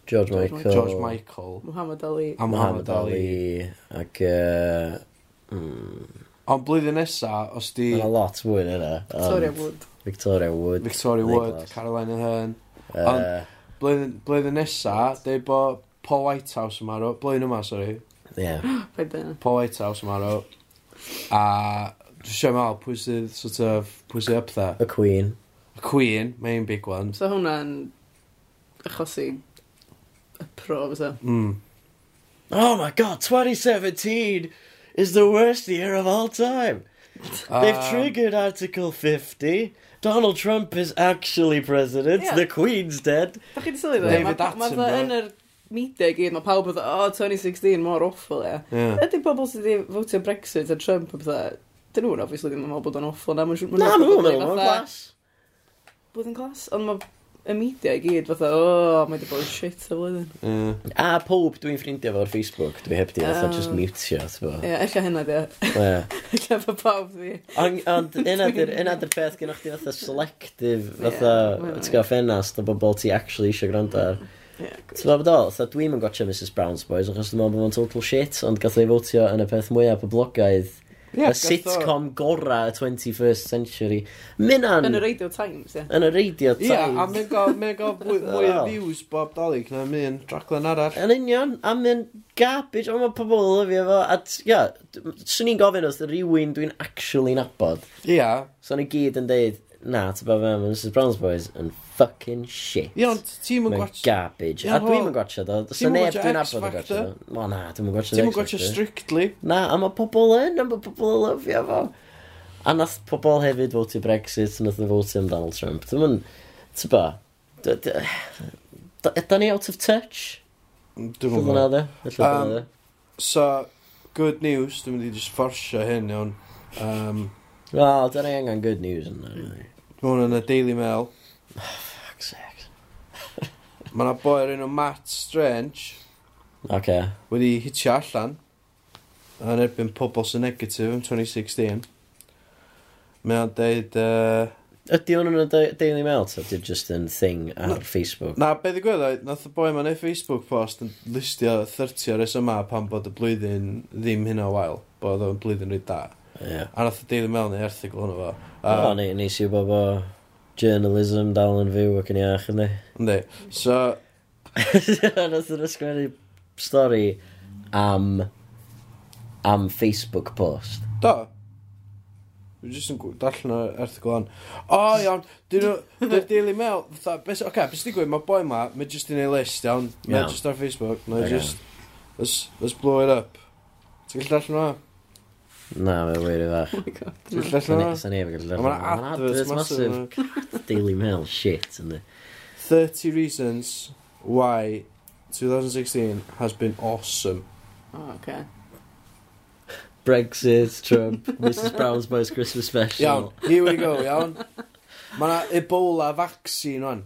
George,
George
Michael.
George Michael.
Muhammad Ali.
A
Muhammad,
Muhammad
Ali. Ac... Uh, mm.
Ond blwyddyn nesa, os di...
Mae'n lot fwy yna.
Victoria Wood.
Victoria Wood.
Victoria Wood,
Nicholas.
Caroline Hearn.
Uh, Ond
blwyddyn, blwyddyn nesa, dweud bod Paul Whitehouse yn marw. blwyddyn yma,
sori.
Ie. (gasps) Yeah.
Paul Whitehouse yn marw. A dwi'n siarad mal, pwy sydd, sort of, pwy sydd up there?
Y Queen.
Y Queen, mae'n big one.
So hwnna'n achosi y pro, fysa.
Mm.
Oh my god, 2017 is the worst year of all time. They've
um,
triggered Article 50. Donald Trump is actually president.
Yeah.
The Queen's dead.
Da chi di sylwi dweud?
David Attenborough.
Mae yn yr media i gyd, mae pawb yn o, oh, 2016, mor awful, ia.
Yeah.
Ydy pobl sydd wedi votio Brexit a Trump a bethau, dyn nhw'n obviously ddim yn meddwl bod o'n awful. Na, mae'n
Na, mae'n meddwl mae'n glas.
Bod yn glas, ond mae y media i gyd fatha, o, oh, mae wedi bod yn shit o flwyddyn.
Yeah.
A pob dwi'n ffrindiau fo'r Facebook, dwi heb di, fatha just oh. mutio, ti'n bo.
Ie, eich hynna di. Eich (laughs) efo pawb di.
Ond yna (laughs) dy'r peth gynnwch chi fatha selective, fatha, ti'n gael ffenast o bobl ti actually eisiau gwrando ar.
Yeah,
Ti'n fawr bod o? Tha dwi'n yn gotcha Mrs Brown's Boys, achos dwi'n meddwl bod o'n total shit, ond gath ei fotio yn y peth mwyaf poblogaidd
Yeah,
y sitcom gora y 21st century. Mynan...
Yn y Radio Times, ie. Yeah.
Yn y Radio Times.
Ie, yeah,
a
mae'n gael mwy, (laughs) mwy o views bob dolyg na mi'n draglen arall.
Yn union, a mae'n garbage, ond mae pobl yn lyfio fo. A, ia, yeah, swn i'n gofyn os rhywun dwi'n actually nabod.
Ie. Yeah.
So ni gyd yn deud, na, ti'n bod fe, Mrs Brown's Boys yn fucking shit.
Ie, ond ti'n
mwyn
gwaith...
garbage. a dwi'n mwyn gwaith
o.
Does
na
neb dwi'n abod yn
gwaith
o. O na, dwi'n mwyn
gwaith o.
Ti'n
mwyn
gwaith
strictly.
Na, a mae pobl yn, a mae pobl yn lyfio fo. A nath pobl hefyd votio Brexit, nath nhw votio am Donald Trump. Dwi'n mwyn, ti'n ba, Yda ni out of touch?
Mm,
dwi'n
um,
mwyn.
So, good news, dwi'n mynd i just fforsio hyn, iawn. Um,
Wel, da ni angen good news yna. Really.
hwn yn y Daily Mail.
Fuck's sake. (laughs)
Mae yna boi o'r enw Matt Strange
Oce.
wedi hitio allan yn erbyn pobl sy'n negatif yn 2016. Mae o'n deud... Uh,
Ydy hwn yn y Da- Daily Mail, ta? Ydy just yn thing ar Facebook?
na, be ddigwyddoedd, nath y boi ma'n ei Facebook post yn listio 30 o'r yma pan bod y blwyddyn ddim hynna o wael. Bod o'n blwyddyn rwy da.
Ie.
A nath y Daily Mail neu erthigol hwnnw fo. A- O,
ni- nes i wybod bo journalism dal yn fyw ac yn iach, ynddi?
Ynddi. So... (laughs)
Nath yn ysgrifennu stori am... am Facebook post.
Do. Fi jyst yn darllen o'r erthigol on. O, iawn, dyn nhw, (laughs) dy'r Daily Mail, fatha, beth, oce, okay, beth digwydd, mae boi ma, mae jyst yn ei list, iawn, mae jyst ar Facebook, mae jyst, let's, let's blow it up. Ti'n gallu darllen o?
Na, mae'n wir i fach.
Oh my god.
Dwi'n llan o?
Sa'n efo gael
llan. Mae'n adverts massive. (laughs)
Daily Mail, shit.
30 reasons why 2016 has been awesome.
Oh, okay.
Brexit, Trump, (laughs) Mrs Brown's Boys Christmas Special.
Iawn, here we go, iawn. Mae yna Ebola vaccine o'n.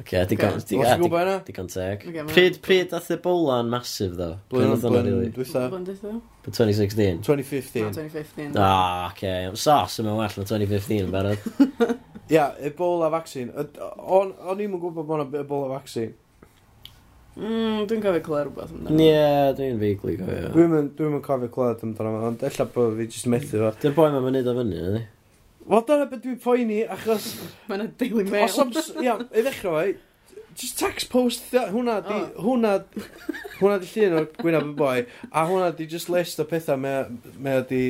Oce, digon...
Ti'n gwybod yna?
Digon teg. Pryd, pryd ath y bola'n masif, ddo?
Blwyddyn
oedd hwnna,
rili?
Blwyddyn
dwi'n 2016?
2015.
2015.
Ah, oce. Sos yma well na 2015 yn barod. (laughs)
Ia, Ebola vaccine. O'n i'm yn gwybod bod yna Ebola vaccine.
Mm, dwi'n cofio clywed rhywbeth amdano.
Ie, dwi'n feigli cofio.
Dwi'n cofio clywed amdano, ond ella bod fi jyst methu fo.
Dy'r boi mae'n mynd o fyny, ydy?
Wel, dyna beth dwi'n poeni, achos... (laughs)
Mae yna Daily Mail.
Os am... Ia, i ddechrau fe, just text post, hwnna di...
Oh.
Hwnna... (laughs) Hwnna di llun o'r gwynaf y boi, a hwnna di just list o pethau me, o di...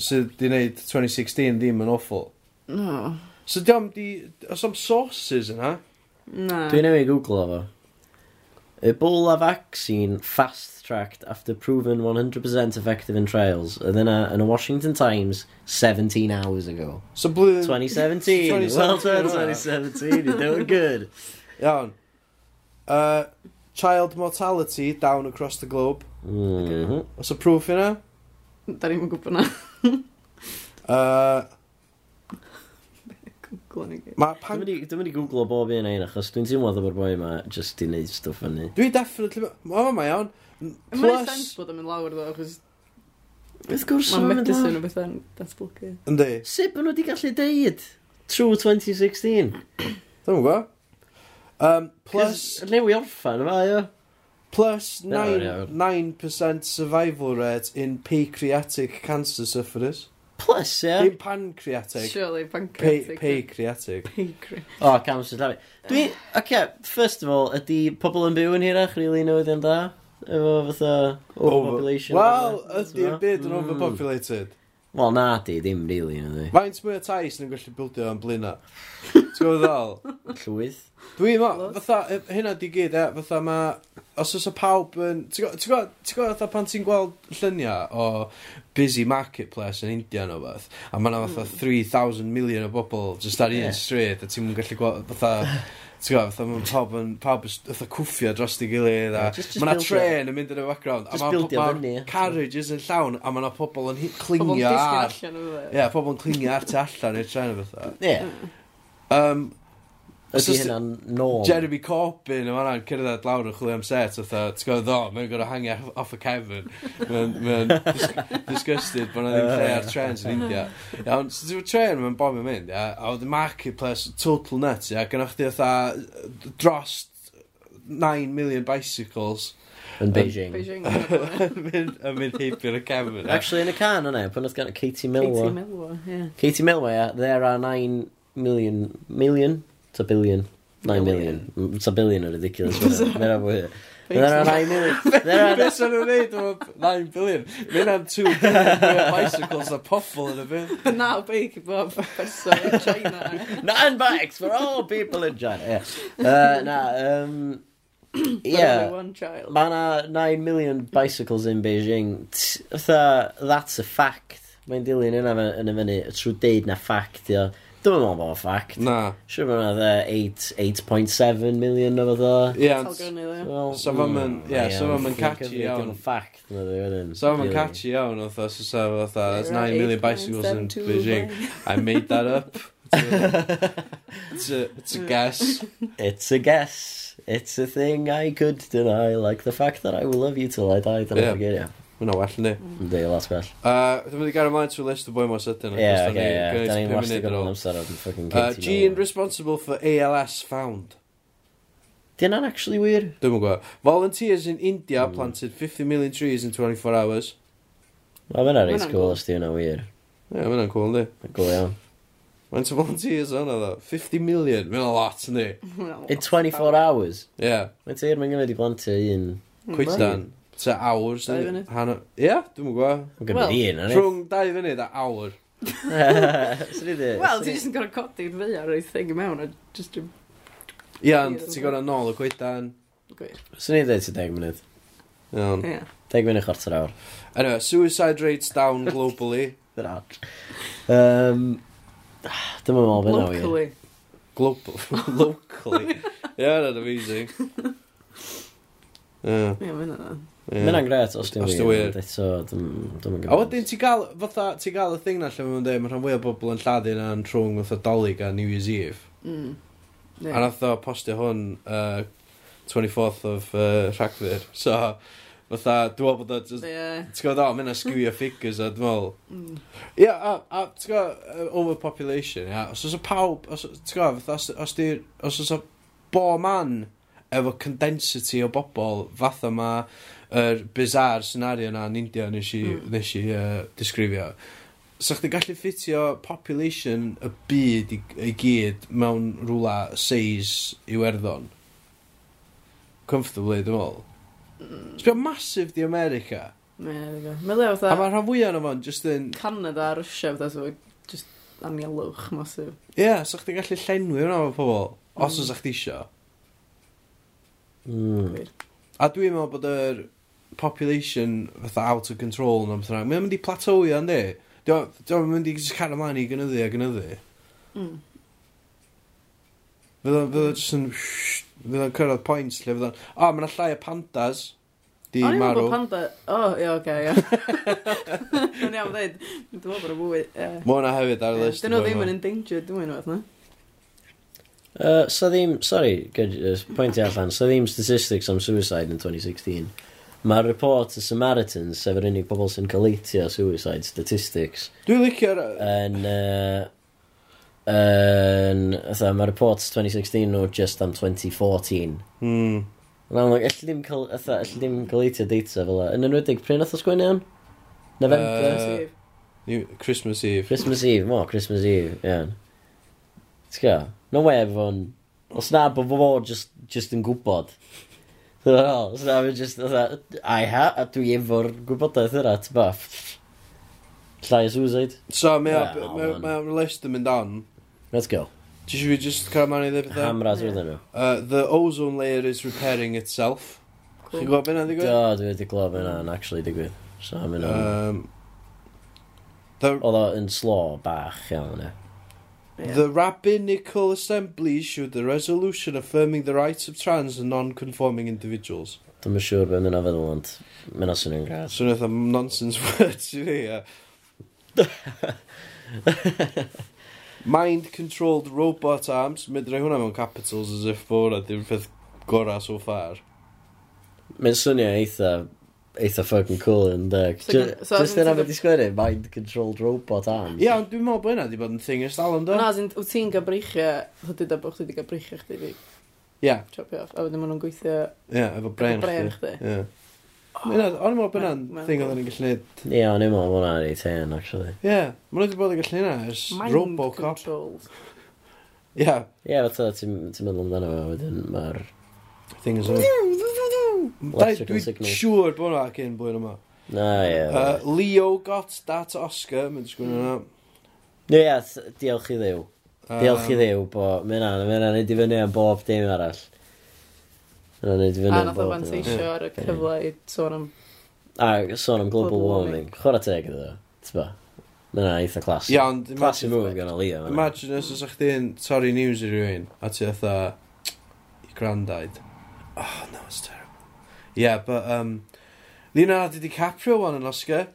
sydd di wneud 2016 ddim yn awful.
No.
So diom di... Os am sources yna?
Na.
Dwi'n newid Google o fo. Ebola vaccine fast backtracked after proven 100% effective in trials. Oedd yna yn y Washington Times 17 hours ago.
So blwyddyn...
2017.
2017.
Well done, 2017. You're doing good.
Iawn. Uh, child mortality down across the globe.
Mm
-hmm. Oes y proof yna?
Da ni'n gwybod na. (laughs)
uh,
googlo ni.
Mae pan...
Dwi'n mynd i googlo bob un ein, achos dwi'n teimlo dda bod boi yma just i wneud stwff yn ni.
Dwi definitely... O, mae iawn.
Plus... Mae'n sens bod yn mynd lawr, ddo, achos...
Wrth gwrs,
mae'n
mynd lawr.
Mae'n medicine o bethau'n datblygu.
Yndi.
Sut bod nhw wedi gallu deud True 2016?
Dwi'n gwybod. Um, plus...
Newi orffan, yma, o.
Plus 9%, 9 survival rate in pancreatic cancer sufferers
plus, ie? Yeah?
Dim pancreatic.
Surely, pancreatic.
Pancreatic.
Pancreatic. (laughs)
O, oh, cam sy'n llafi. Dwi, okay, first of all, ydy pobl yn byw yn hirach, really, newyddion da? Efo fatha overpopulation.
Wel, ydy'r byd yn overpopulated.
Wel, na di, dim rili really, na di.
Faint mwy o tais yn gallu bildio yn blina? Ti'n gwybod ddol?
Llwyth.
Dwi
mo,
fatha, hynna di gyd, e, fatha ma, os oes y pawb yn, ti'n gwybod, ti'n gwybod, pan ti'n gweld lluniau o busy marketplace yn India o beth, a ma na fatha hmm. 3,000 million o bobl just ar un yeah. stryd, a ti'n gallu gweld, fatha, Ti'n gwybod, fatha mae'n pawb yn, pawb yn fatha cwffio dros di gilydd a mae
yna
tren yn mynd yn y background a
mae
carriages yn llawn a mae yna pobl yn clingio ar... ie, Pobl yn clingio ar tu allan i'r tren o fatha.
Ie.
Um,
Ydy hynna'n norm?
Jeremy Corbyn yma na'n cyrraedd lawr yn chwilio am set o tha, ti'n gwybod ddo, mae'n gorau hangi off y cefn. Mae'n disgusted bod na ddim lle ar trens yn India. Iawn, so ti'n tren mae'n bom yn mynd, ia, a oedd y marketplace total nuts, ia, gynnwch chi oedd dros 9 million bicycles
Yn Beijing.
Beijing. (laughs)
Yn mynd heibio'r y cefn.
Actually, yn y can yna, pan oedd gan Katie
Melwa.
Katie
Melwa, ie.
Katie Milwa, yeah, there are 9 million, million Ta billion. 9 million. Ta billion yn ridiculous. (laughs) Mae'n fwy. There are 9 million.
Beth sy'n nhw'n neud o 9 billion? Mae'n rhan 2 billion (laughs) bicycles a poffol yn y byd. (laughs)
Naw beic i bob person in China.
Nine bikes for all people in China. Yeah. Uh, na, um, yeah,
one child
mae yna 9 million bicycles in Beijing. Tha, that's a fact. Mae'n dilyn yna yn y fyny, trwy deud na fact, yeah. Dwi'n meddwl bod o'n ffact.
Na.
Siwr bod yna 8.7 million o
fod
o. Ie.
E
so fam
yn,
ie, so fam
yn
catchy iawn.
Dwi'n ffact, na dwi wedyn.
So fam
yn
catchy iawn, oedd o, so so
oedd
9 million bicycles in Beijing. I made that up. (laughs) it's, a, it's a guess.
It's a guess. It's a thing I could deny, like the fact that I will love you till I die. Dyna yeah. forget, yeah.
Mae'n well, ynddi?
Mm. Ynddi, lot gwell.
Uh, Dwi'n mynd i gael ymlaen trwy list o boi mor sydyn.
Ie, ie, ie. Da ni'n wastad gyda'n amser o fucking
uh, Gene responsible for ALS found.
Di yna'n actually wir?
Dwi'n mynd gwybod. Volunteers in India
mm.
planted 50 million trees in 24 hours.
Wel,
mae'n
reit cool os di yna wir.
Ie, mae'n cool, ynddi?
Cool iawn.
Mae'n to volunteers o'n ddo. 50 million. Mae'n a lot, ynddi?
In 24 hours?
Ie. Yeah.
Mae'n teir mae'n gyfod i blantio un.
Cwytan. Ta awr.
Dau funud?
Ie, yeah, dwi'n mwyn gwybod.
Mae'n gymryd
well,
un,
Rhwng dau funud a awr. (laughs)
Wel, ti jyst yn gorau codi'n fi ar o'i thing i mewn a just... yn...
Ie, ond ti'n gorau nôl y
gwydan.
Swn i'n dweud ti 10 munud.
Iawn.
10 munud chwarter awr.
Anyway, suicide rates down (laughs) globally.
They're. Um, Dyma mol fe nawr.
Locally.
Global. (laughs) Locally. Yeah, that's amazing. Yeah.
Yeah, mae'n yna.
Yeah.
Mae'n gret, os
ti'n
wir. Eto, dwi'n mynd
A wedyn, ti gael, fatha, ti gael y thing na lle mae'n dweud, mae rhan fwy o bobl yn lladdu na'n trwng fatha dolyg a New Year's Eve.
Mm. Yeah.
A nath o postio hwn uh, 24th of uh, Rhagfyr. (laughs) So, fatha, dwi'n meddwl bod o, just,
yeah.
ti'n gwybod, o, mae'n asgwio figures, a dwi'n meddwl.
Mm.
Ia, a, a ti'n gwybod, overpopulation, ia, os oes o pawb, os, ti'n gwybod, fatha, os di'r, os oes o bo man efo condensity o bobl, fatha ma, er bizarre scenario na yn India nes i,
mm.
nes i uh, disgrifio. So chdi gallu ffitio population y byd i, i gyd mewn rhywle seis i werddon. Comfortably, dwi'n meddwl.
Mm.
Sbio masif di America.
Ie, dwi'n meddwl.
A mae rhan fwyaf o'n fo'n just yn...
Canada, a Russia, fatha so just anielwch masif.
Ie, yeah, so chdi gallu llenwi hwnna fo pobl, mm. os
hmm.
oes chdi isio.
Mm.
A dwi'n meddwl bod yr... Er population fatha out of control yn amser. Mae'n mynd i plateau yn di. Dwi'n mynd i just cael ymlaen i gynyddu a gynyddu.
Mm.
Fydd o'n just yn... Fydd o'n cyrraedd pwynt lle fydd o'n... O, mae'n llai o pandas. Di
O'n i'n
marw.
O'n panda... O, ie, ia, oce, ie. (laughs) Dwi'n iawn dweud. Dwi'n meddwl bod y fwy...
Mae hwnna hefyd ar y list.
Dyn nhw ddim yn endangered, dwi'n meddwl, na?
Uh, so ddim, sorry, pwynt i allan, so ddim statistics am suicide in 2016. Mae'r report y Samaritans, sef yr unig pobl sy'n coleitio suicide statistics,
Dwi'n licio'r...
yn... Uh, yn... Ytha, mae'r report 2016 nhw just am 2014.
Mm.
Yn amlwg, allu ddim, col, ytha, allu ddim coleitio data fel la. Yn enwedig, pryn oedd o sgwini iawn? November?
Uh,
New- Christmas Eve.
Christmas Eve, mo, Christmas Eve, iawn. T'w gael? No way, everyone... Os na, bod fo just, just yn gwybod. Dwi'n meddwl, so na, mi'n just, I ha, a dwi efo'r gwybodaeth yna, ti'n ba, llai o suicide.
So, mae o-
Wel,
mae
man.
mae o'r list yn mynd on.
Let's go.
Ti eisiau fi just cael ma'n i ddweud pethau?
Hamras
wrth nhw.
Uh, the ozone layer is repairing itself. Chi'n gwybod beth yna'n
Do,
digwydd?
dwi wedi glwb yna yn actually digwydd. So, mi'n o'n...
Um, the,
Oedd o yn slo bach iawn, e.
The Rabbinical Assembly issued a resolution affirming the rights of trans and non-conforming individuals.
Dwi'n yn siŵr beth mae'n feddwl, ond mynd os yn
gael. Swn eitha nonsense (laughs) words i fi, ie. (laughs) Mind-controlled robot arms. Mynd rhaid hwnna mewn capitals as if bod a dim peth gorau so far.
Mae'n swnio eitha eitha fucking cool yn deg.
So,
Just yna fe di sgweri, mind-controlled robot arms.
Ia, ond dwi'n meddwl bod yna di bod yn thing ers dal ynddo.
Na, wyt ti'n gael breichiau, hwyd a bod chdi di gael breichiau chdi di
yeah.
chopio off, a wedyn maen nhw'n gweithio...
Ie, yeah, efo bren chdi. Ie. O'n i'n meddwl bod
yna'n
thing oedden ni'n gallu neud.
Ie, o'n i'n meddwl bod yna'n ei ten, actually.
Ie, yeah. maen nhw wedi bod yn gallu neud ers Robocop. Ie.
Ie, fatha, ti'n meddwl amdano fo, wedyn mae'r...
Thing is on.
Electrical signal.
Dwi'n siŵr bod hwnna cyn blwyddyn yma.
Na, ie.
Uh, Leo got that Oscar, mae'n sgwyn yna.
Ie, yeah, diolch i ddew. Diolch i
um,
ddew, bo, mae'n anna, mae'n anna i fyny am bob dim arall. Mae'n anna i fyny am bob dim arall.
A nath o fanteisio ar y cyfle i sôn am...
A sôn am global warming. Chwarae teg iddo, ti'n ba? Mae yna eitha clas.
Ia, ond...
Clas
i
mwyn gan o Leo.
Imagine os ydych chdi'n torri news i rywun, a ti atha... i grandaid. Oh, no, it's Yeah, but um, Leonardo DiCaprio won an Oscar.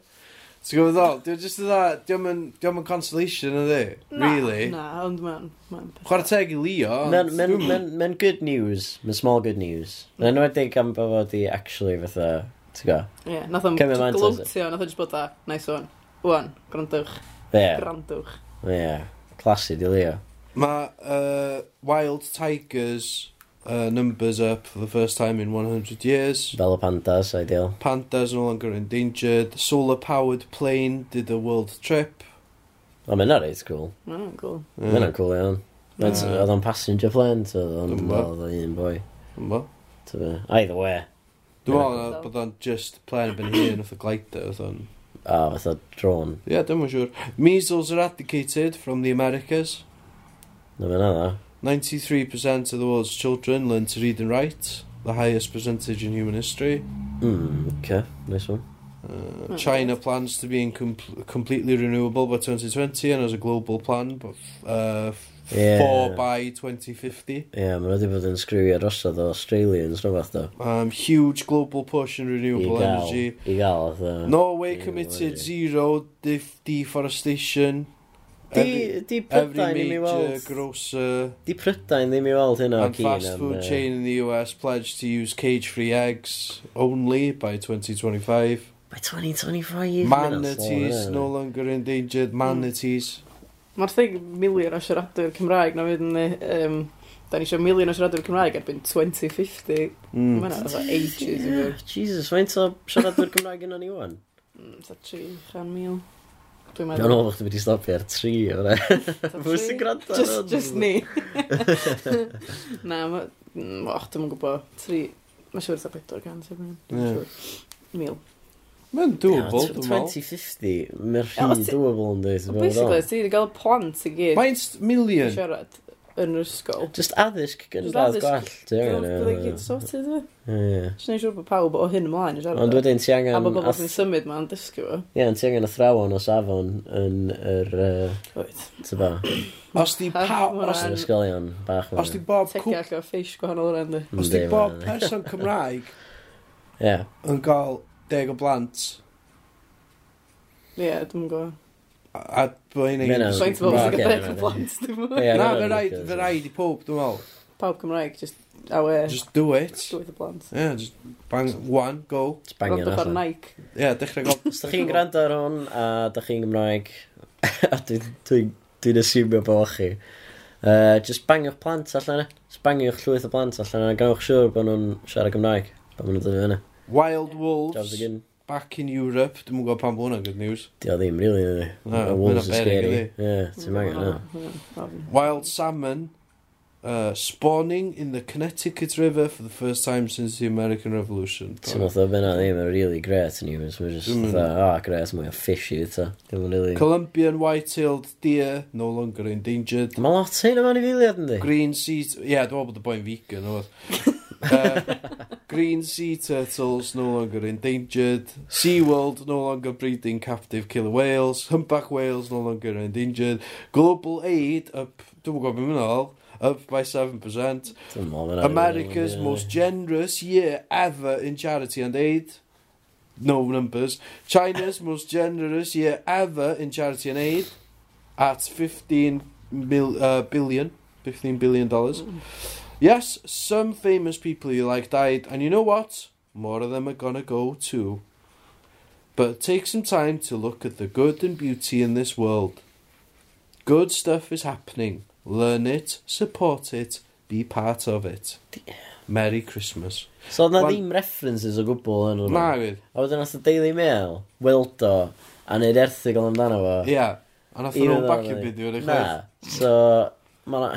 Ti'n gwybod ddol? Dwi'n just dda, diolch yn consolation ydy, really.
Na, ond mae'n...
Chwarae teg i Leo, ond...
Mae'n good news, mae'n small good news. Yn enwedig am bod fod i actually fatha, ti'n go?
Ie, nath o'n glwtio, nath o'n just bod da, nice one. Wan, grandwch.
Ie.
Grandwch.
Ie, classy di Leo.
Mae uh, Wild Tigers uh, numbers up for the first time in 100 years.
Bella pandas, ideal.
Pandas no longer endangered. Solar-powered plane did a world trip.
O, mean, mae'n is cool.
Mae'n cool.
Yeah.
Mae'n cool iawn. Oedd o'n passenger plane, so oedd o'n un boi. Ymbo. Either way.
Dwi'n meddwl bod o'n just plane byn hun, oedd o glider, oedd o'n...
O, oedd o drone.
Ie, yeah, dwi'n siŵr. Measles eradicated from the Americas.
Na fe'n.
93% of the world's children learn to read and write, the highest percentage in human history.
Mm, okay, nice one.
Uh,
hmm.
China plans to be com completely renewable by 2020 and has a global plan but uh,
yeah.
four by 2050.
Ie, yeah, mae'n wedi bod yn sgriwio drosodd o Australians, no fath.
Um, huge global push in renewable I
gael,
energy.
I gael, the,
Norway committed zero def deforestation
Di, di Prydain ddim
i
weld...
grocer...
Di Prydain ddim i weld hynna
And fast food chain in the US pledged to use cage-free eggs only by 2025.
By 2025?
Manatees no eh? longer endangered, mm. manatees.
Mae'r thing miliwn o siaradwyr Cymraeg na fydd yn um, Da ni eisiau miliwn o siaradwyr Cymraeg erbyn 2050.
Mm.
Mae'n arfa ages i.
Jesus, faint o siaradwyr Cymraeg yna ni wan?
Mm, 300 mil. Dwi'n meddwl.
Dwi'n meddwl bod chdi wedi stopio ar tri
o'r
Fwy sy'n gwrando ar
Just, just ni. (laughs) Na, ma... Mm, och, dwi'n gwybod. Tri... Mae siwr eitha bedwar gan
sef
yn. Mil.
Mae'n doable, dwi'n meddwl.
2050, mae'r
rhi
doable yn dweud.
Basically, ti wedi cael plant i gyd. Mae'n
million.
Siarad yn yr ysgol.
Just addysg gynradd gwall.
Byddai gyd sorted fe. Just neud siwr bod pawb o hyn ymlaen i siarad.
Ond wedyn ti angen...
A bod bobl sy'n symud ma'n dysgu fo.
Ie, ond ti angen athrawon o safon yn yr... Tyfa.
Os di
pawb...
Os
di ysgolion bach.
Os di bob... Tegau
allan ffeis gwahanol o'r di.
Os di bob person Cymraeg...
Ie.
...yn cael deg o blant...
Ie, dwi'n gwybod.
A
bwyn
i... Swynt fawr sy'n gyda'r plant, dim
ond.
Na, fe rhaid, fe rhaid i pob, dwi'n meddwl.
Pawb Cymraeg, just awe...
Just do it.
Do it the plant.
Yeah, just bang, one, go.
Just
bang it
allan.
Nike.
Yeah, dechrau go.
Os da chi'n gwrando ar hwn, a da chi'n Gymraeg, (laughs) a dwi'n asumio bo chi. Uh, just bangio'ch plant allan e. Just bangio'ch llwyth o plant allan e. Gawch siwr bod nhw'n siarad Gymraeg. Pan nhw'n dod i fyny.
Wild Wolves.
Jobs again
back in Europe. Dwi'n gwybod pan bod hwnna good news.
Di o ddim, really, ydy.
No,
Wolves are scary. Ie, ti'n mangan, no.
Wild salmon uh, spawning in the Connecticut River for the first time since the American Revolution.
Ti'n meddwl o benna ddim yn really great news. Mae'n just, mm. ah, oh, great, mae'n fishy, ta. Really...
Colombian white-tailed deer, no longer endangered.
Mae lot hyn yma'n i filiad, ynddi?
Green seas... Ie, yeah, dwi'n meddwl bod y boi'n vegan, oedd. (laughs) Uh, green sea turtles no longer endangered. SeaWorld no longer breeding captive killer whales. Humpback whales no longer endangered. Global aid up, dwi'n gwybod beth mae'n up by 7%. America's most generous year ever in charity and aid. No numbers. China's most generous year ever in charity and aid at 15 mil, uh, billion. 15 billion dollars. Mm. Yes, some famous people you like died, and you know what? More of them are gonna go too. But take some time to look at the good and beauty in this world. Good stuff is happening. Learn it, support it, be part of it. Merry Christmas.
So oedd na ddim references o gwbl yn hwnnw?
Na, fydd.
A wedyn oedd y Daily Mail, weldo, a wneud erthigol amdano fo.
Ie, yeah. a nath
o'n
bacio byddi o'r eich
Na, so... Ma na...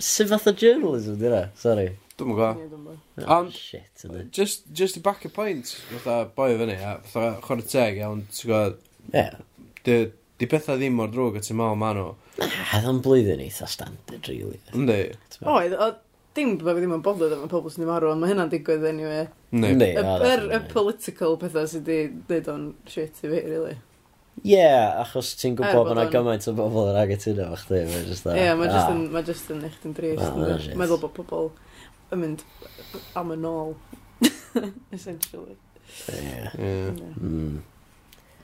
Sut fath o journalism di na? Sorry.
Dwi'n gwybod.
Oh,
ond,
shit, ydy.
just, just i back a point, fatha boi fyny, a fatha chwrdd teg, iawn, ti'n gwybod,
yeah.
di, di bethau ddim mor drwg a ti'n meddwl ma nhw.
Ah, a dda'n blwyddyn eitha standard, really.
Yndi.
Oedd, o, dim bod ddim yn bothered am pobl sy'n marw, ond mae hynna'n digwydd anyway.
Yndi.
Y political pethau sydd wedi dweud o'n shit i fi, really.
Ie, yeah, achos ti'n gwybod
bod
yna gymaint o bobl yn agytuno fo chdi.
Ie, mae jyst
ah.
yn, mae jyst yn eich yn drist.
Ah,
meddwl bod pobl yn mynd am y nôl. (laughs) essentially.
Ie.
Yeah.
Yeah.
Mm.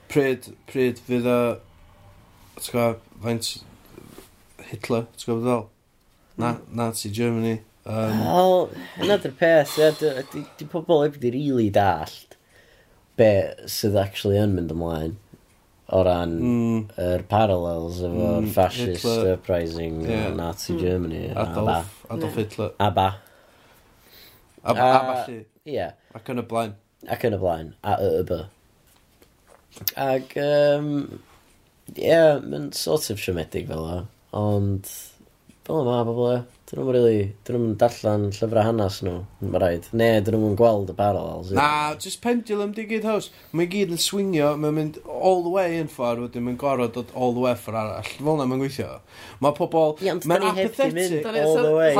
Pryd, pryd fydd o, ti'n gwybod, faint Hitler, ti'n gwybod ddol? Na, Nazi Germany. Um...
Wel, yna dy'r peth, di pobl heb di rili dallt be sydd actually yn mynd ymlaen o ran
mm.
er parallels efo'r
mm,
fascist
Hitler.
uprising yeah. Nazi
mm.
Germany.
Adolf, Abba.
Adolf
Hitler. Abba. Ab
uh,
Abba
Ie
Ac yn y blaen.
Ac yn y blaen. A y y by. Ac, um, yeah, mae'n sort of siomedig fel o. Ond, fel yma, bobl e. Dyn nhw'n really, dyn nhw'n darllen llyfrau hanes nhw, mae'n rhaid. Ne, dyn nhw'n gweld y parallels.
Na, just pendulum di gyd haws. Mae gyd yn swingio, mae'n mynd all the way yn ffordd, wedyn mae'n gorfod dod all the way ffordd arall. Fel na mae'n gweithio. Mae pobl... Mae'n apathetic.
All the way.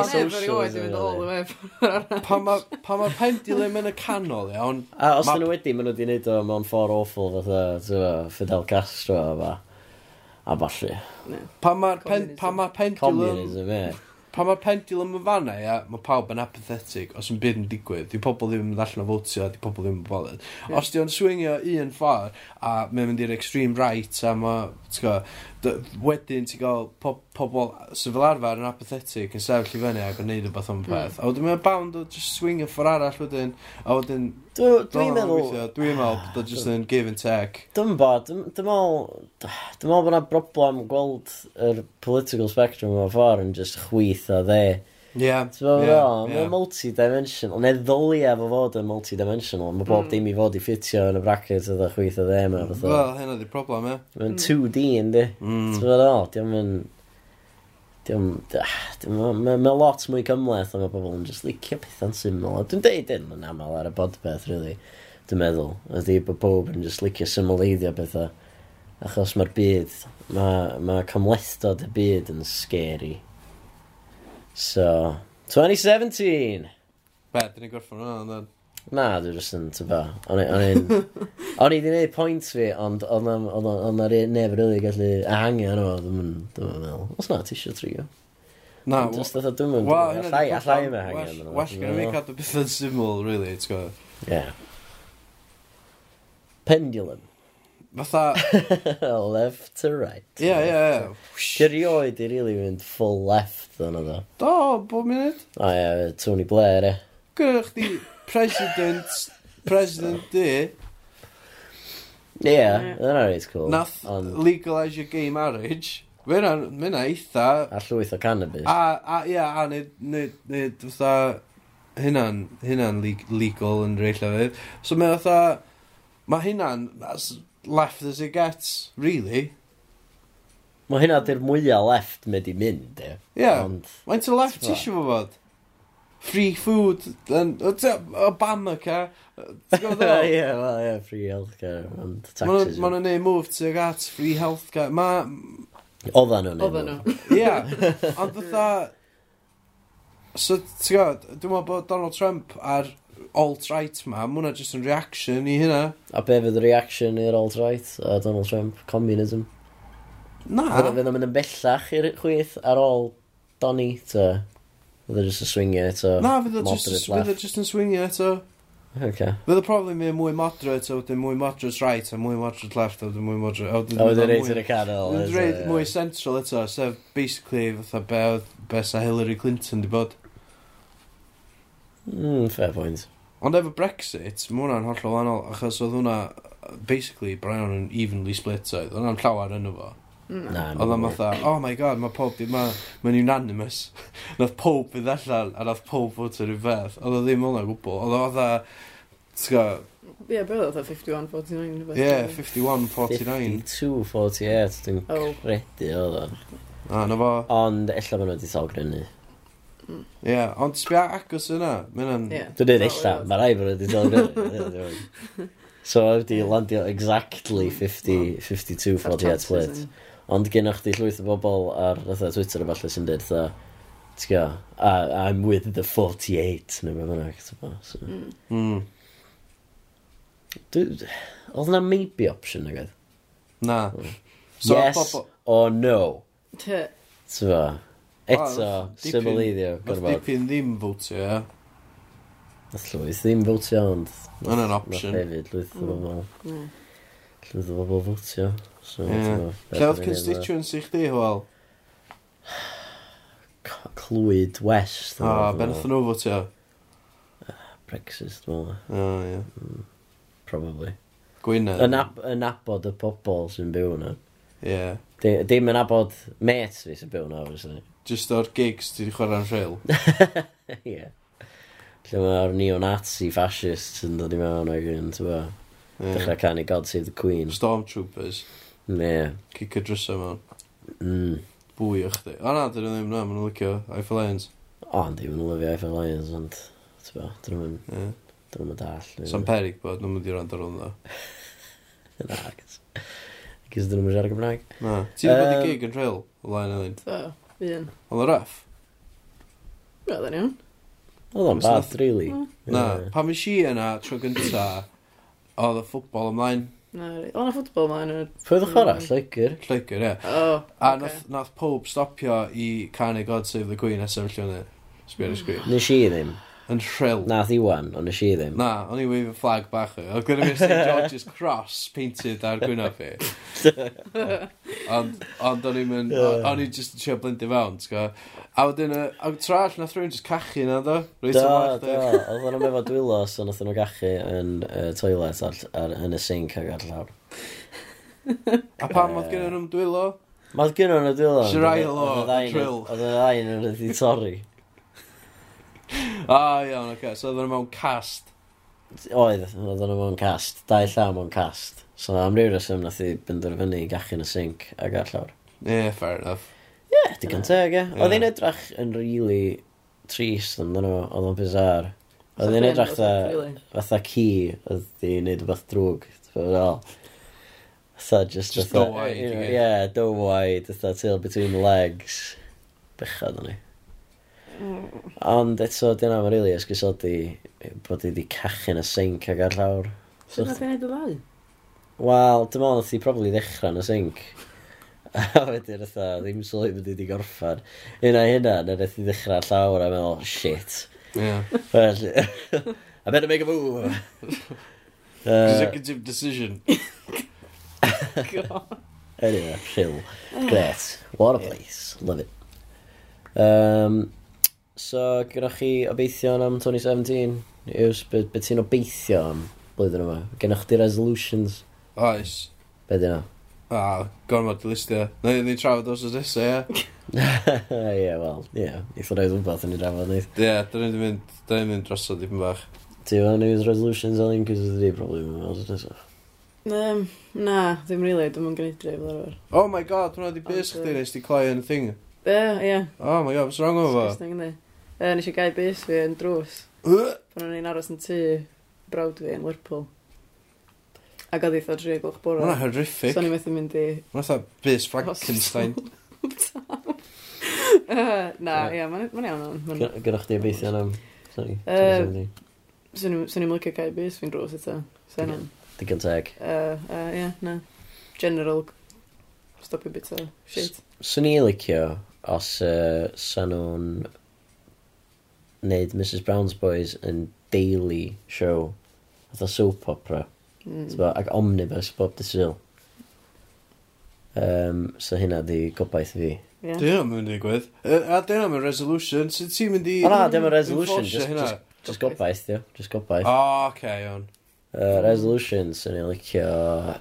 Pan mae'r pendulum yn y canol, iawn...
A os dyn nhw wedi, maen nhw wedi gwneud o mewn ffordd awful, fatha, Fidel Castro a fa. A falle.
Pan mae'r pendulum...
Communism, ie
pan mae'r pendulum yn fanna, ia, mae pawb yn apathetic, os yn byd yn digwydd, di pobl ddim yn allan o fotio, di pobl ddim yn bolyd.
Yeah.
Os di o'n swingio un ffordd, a mae'n mynd i'r extreme right, a mae, ti'n wedyn ti'n gael po pobl sy'n fel arfer yn apathetic yn sefyll i fyny ac yn neud rhywbeth bath o'n peth. Hmm. A wedyn mae'n bound o just swing y ffordd arall wedyn. A wedyn...
Dwi'n
dwi
meddwl...
Dwi'n meddwl bod o just yn give and take.
Dwi'n bod, dwi'n meddwl... Dwi'n meddwl bod yna broblem gweld yr political spectrum o'r ffordd yn just chwyth a dde.
Ie.
Mae'n multi-dimensional. Neu ddolia fo fod yn multi-dimensional. Mae bob
mm.
dim i fod i ffitio yn y bracket ydy chwyth e o ddim.
Wel, hynna di problem, ie.
Mae'n
mm.
2D, yndi.
Mm.
Ti'n fawr o, diolch yn... Ah, mae lot mwy cymleth a mae pobl yn just licio pethau'n syml. Dwi'n deud hyn yn aml ar y bodbeth, really, dwi'n meddwl. Ydy bod pob yn just licio symleiddio pethau. Achos mae'r byd, mae ma cymlethdod y byd yn scary. So, 2017!
Be, dyn ni'n gorffan hwnna, ond then.
Na, dwi'n jyst yn, ti'n ba. O'n i'n... (laughs) O'n i wedi gwneud pwynt fi, ond o'n na neb rili gallu ehangu arno fo, dwi'n yn... Ddim yn meddwl. Os na, ti eisiau trio?
Na,
wel... Just oedd dwi'n mynd,
Wel, hynna...
Allai, allai yma
ehangu
arno fo.
Well, gan i mi cadw beth yn syml, really, ti'n gwybod?
Yeah. Pendulum.
Fatha... (laughs)
left to right.
Ie, ie, ie.
Gerioed i really mynd full left yn oedd o.
Do, bob munud.
O ie, Tony Blair, ie.
Gyrra chdi president, president di.
Ie, yna reit cool.
Nath
on...
legalise your gay marriage. Mae'n eitha...
A llwyth o cannabis.
A, a ie, a nid, nid, nid, fatha, hynna'n, hynna'n legal yn reill o fydd. So mae'n fatha, mae hynna'n, left as it gets, really.
Mae hynna di'r mwyaf left mae di mynd, e.
Ie, mae'n to left ti eisiau fod. Free food, and, Obama ca.
Ie, wel, ie, free healthcare,
and
taxes.
Mae nhw'n neud move to at free healthcare. Mae...
Oedden nhw'n
neud Oeddan nhw.
Ie, (laughs) ond fatha... So, ti'n gwybod, dwi'n meddwl bod Donald Trump a'r alt-right ma, mae hwnna jyst yn reaction i hynna.
A be fydd y reaction i'r alt-right a Donald Trump? Communism?
Na.
Fydd fydd yn mynd yn bellach i'r chwyth ar ôl Donny, ta? Fydd e just yn swingio eto?
Na, fydd e just yn swingio eto.
Okay.
Fydd y problem yn mwy moderate, a wedyn mwy moderate right, a mwy moderate left, a wedyn mwy moderate...
A wedyn reit yn y canol.
Wedyn
reit
mwy central eto, sef basically fatha be, be sa Hillary Clinton di bod.
Mm, fair point.
Ond efo Brexit, mae hwnna'n hollol wahanol, achos oedd hwnna, basically, Brian yn evenly split oedd, oedd hwnna'n llawer yn efo.
Mm.
Na,
Oedd o'n fatha, oh my god, mae pob, mae'n ma unanimous. (laughs) nath pob fydd allan, a nath pob fod yn rhywbeth. Oedd o ddim hwnna gwbl. Oedd o fatha, ti'n gwybod,
Ie, beth oedd o 51-49?
Ie, 51-49.
52-48, dwi'n
oh.
credu oedd o.
Na, na fo.
Ond, illa maen nhw wedi tol grynu.
Ie, yeah, ond sbia agos yna, mae'n an...
Yeah.
Dwi'n dweud
illa,
mae rai bod wedi dod yn... (laughs) So wedi landio exactly 50, 52, 48 split. Ond gennych chdi llwyth o bobl ar fatha Twitter a falle sy'n dweud dda, ti'n go, I'm with the 48, neu beth bynnag, ti'n bo. So.
Mm.
Hmm. Oedd na maybe option nag oedd?
Na.
Mm.
So, yes
or no. Ti'n Eto, symleiddio.
Nath dipyn ddim fwtio, ie.
Nath llwyth ddim fwtio, ond...
Yn an option.
Nath hefyd, llwyth o
mm.
bobl. Llwyth o bobl fwtio.
Lle oedd constituency chdi, wel?
Clwyd West.
O, ben oedd nhw fwtio?
Brexit, dwi'n meddwl.
O, ie.
Mm, probably.
Gwynedd.
Yn abod y pobl sy'n byw yna.
No? Yeah.
Di- Dim yn abod mates fi sy'n byw yna, obviously.
Just o'r gigs, ti wedi chwarae yn rhail. (laughs)
Ie. Lle mae'r neo-Nazi fascists yn dod i mewn ag yn, ti'n bo. Dechrau canu God Save the Queen.
Stormtroopers,
Ie.
y drysau mewn,
Mm.
bwy o chdi. O na, dyn nhw ddim na, maen nhw'n licio Eiffel Lions.
O, ond ddim yn lyfio Eiffel Lions, ond, ti'n bo, dyn nhw'n
Yeah.
dyn nhw'n dall.
Sam Perig bod, nhw'n mynd i rand ar hwnna. (laughs)
Na, gys. Cys dyn nhw'n siarad Gymraeg.
Na. Ti wedi bod i gig yn rhael o lain Elin?
Do, un.
Oedd y raff?
Oedd yn iawn.
Oedd o'n
bath,
really.
Mm.
Na,
pam ys si yna tro gynta, oedd y ffwbol ymlaen.
Na, Oedd yna ffwbol ymlaen.
Pwy ddech y chwarae? Mm. Lloegr?
Lloegr, ie. A nath pob stopio i canu God Save the Queen a sefyllio o'n e. Sbio ar y sgrin.
Nes i ddim
yn rhyl.
Na, ddiwan, ond nes i ddim.
Na, o'n i wave flag bach. o. Oedd gyda fi St (laughs) George's Cross painted ar gwyno fi. (laughs) ond ond o'n i'n mynd, o'n i'n just trio blindi fewn, t'go. A wedyn, a trall, nath rhywun just cachu na do. Rwy'n
da, da. Oedd o'n efo dwylo, so nath nhw'n gachu yn uh, toilet ar, ar, yn y sink ag ar llawr. (laughs)
a pam oedd gen nhw'n dwylo?
Mae oedd gen nhw'n y dwylo.
Sirai lo, drill.
Oedd y ddain yn rydw i torri. (laughs)
O, iawn, oce. So, oedd nhw mewn cast.
Oedd, oedd nhw mewn cast. Dau llaw mewn cast. So, am ryw reswm nath i benderfynu i gachu yn y sink a gael llawr.
Ie, yeah, fair enough.
Ie, yeah, digon teg, ie. Oedd hi'n edrach yn really trist yn nhw, oedd o'n bizar. Oedd hi'n edrach
edrych
fatha ci, oedd hi'n neud rhywbeth drwg. ti'n Fatha just...
Just
doe-eyed.
Ie,
yeah, doe-eyed, fatha tail between legs. Bechad o'n i. Ond eto, dyna mae'n rili really esgusodi bod i wedi cachu yn y sink ag ar llawr.
Sut nath i wneud y ddau?
Wel, dim ond oedd i probably ddechrau yn y sink. (laughs) A wedyn ytho, ddim sylwi bod i wedi gorffan. Un a'i hynna, na nath hi ddechrau llawr a meddwl, shit.
Yeah. (laughs)
I better make a move. (laughs) uh,
Executive decision. God.
Anyway, chill. (sighs) Great. What a place. Love it. Um, So, gynnwch chi obeithion am 2017? Iws, beth be ti'n obeithio am blwyddyn yma? Gennych chi resolutions?
Oes.
Be dyn nhw?
A, gormod i listio. Na i ni trafod os oes nesa, ie? (laughs)
Ie, wel, ie. Eitha rhaid rhywbeth yn ei drafod, neith.
Ie, dyn ni'n mynd, dyn ni'n mynd drosodd i bach.
Ti fan New Year's resolutions alun, cys ydy problem yn os oes nesa?
Um, na, ddim rili, dwi'n yn gwneud dref ar o'r.
Oh my god, hwnna di bus chdi, nes di cloi yn y thing.
Ie, ie.
Oh my god, what's wrong with fo?
Disgusting, Uh, nes i gael bus fi yn drws. Pan o'n i'n aros yn tŷ brawd fi yn Lerpwl. Ac oedd eitha dri glwch bora.
Mae'n horrific.
So o'n i'n methu mynd i...
Mae'n eitha bus Frankenstein. (laughs)
Na,
ie,
mae'n iawn o'n.
Gyrwch di obeithio am... Sorry.
Swn i'n lycio cael bus fi'n drws eto. Sen yn.
Digon teg.
Ie, na. General stopio bit o shit.
Swn i'n licio os uh, sa'n nhw'n wneud Mrs Brown's Boys yn daily show. Fatha soap opera.
Mm.
Tbo, ac omnibus bob dy syl Um, so hynna di gobaith i fi.
Yeah.
Dyna mae'n digwydd. A dyna mae'n resolution. Sut ti'n mynd i...
O na, dyna mae'n resolution. Just, just, just gobaith, dio. Just gobaith.
O, oh, iawn.
Uh, resolutions yn ei licio...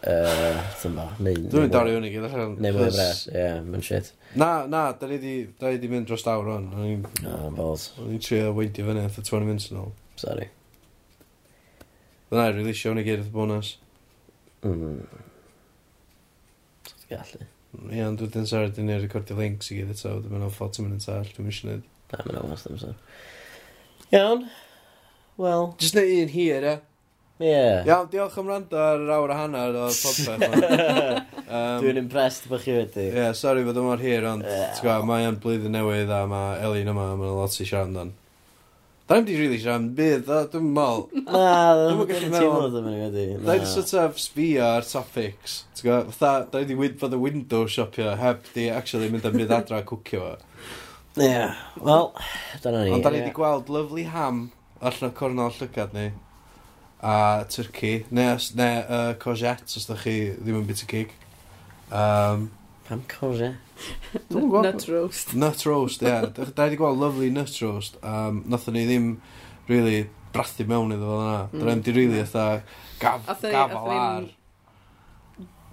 Uh, dyma
Dwi'n mynd dario i gyd allan.
Neu
mae'n
bres, ie, mae'n shit.
Na, na, da ni di, da ni di mynd dros awr o'n.
Ah, balls.
O'n i'n trio weidio fyny eitha 20 minutes yn ôl.
Sorry.
Dyna i releasio hwn i gyd eitha bonus.
Mm. Ti'n gallu.
Ie, ond dwi'n sorry, dyn ni'n recordio links i gyd eto, dwi'n mynd o 40 minutes all, dwi'n mysio neud.
Na, mae'n o'n amser. Iawn. Wel...
Just neud un hir, e? Eh?
Ie. Yeah.
Iawn, diolch am rando ar yr awr a hanner o'r popeth. um, (laughs)
Dwi'n impressed bod chi wedi.
Ie, yeah, sori bod yma'r hir, ond yeah. mae yn blwyddyn newydd a mae Elin yma, mae'n lot i siarad amdan. Da ni'n di rili siarad am bydd, dwi'n mol.
Na, dwi'n
gallu meddwl.
Dwi'n wedi.
Da ni'n sort of sbio ar topics. Fatha, da ni wedi bod y window shopio heb di actually mynd am bydd adra cwcio fo.
Ie, wel, dyna ni.
Ond da ni di gweld lovely ham allan o cornol llygad ni a turkey, neu, os- neu uh, courgette, os da chi ddim yn bit o gig. Um,
Pam
corre? Dwi'n gwybod.
Nut roast.
Nut roast, ie. Yeah. Da wedi gweld lovely nut roast. Um, Nothen ni ddim really brathu mewn iddo fel yna. Mm. Da Dwi'n di really mm. eitha gaf,
Athyn ni-
gafal
athyn
ar.
ni'n-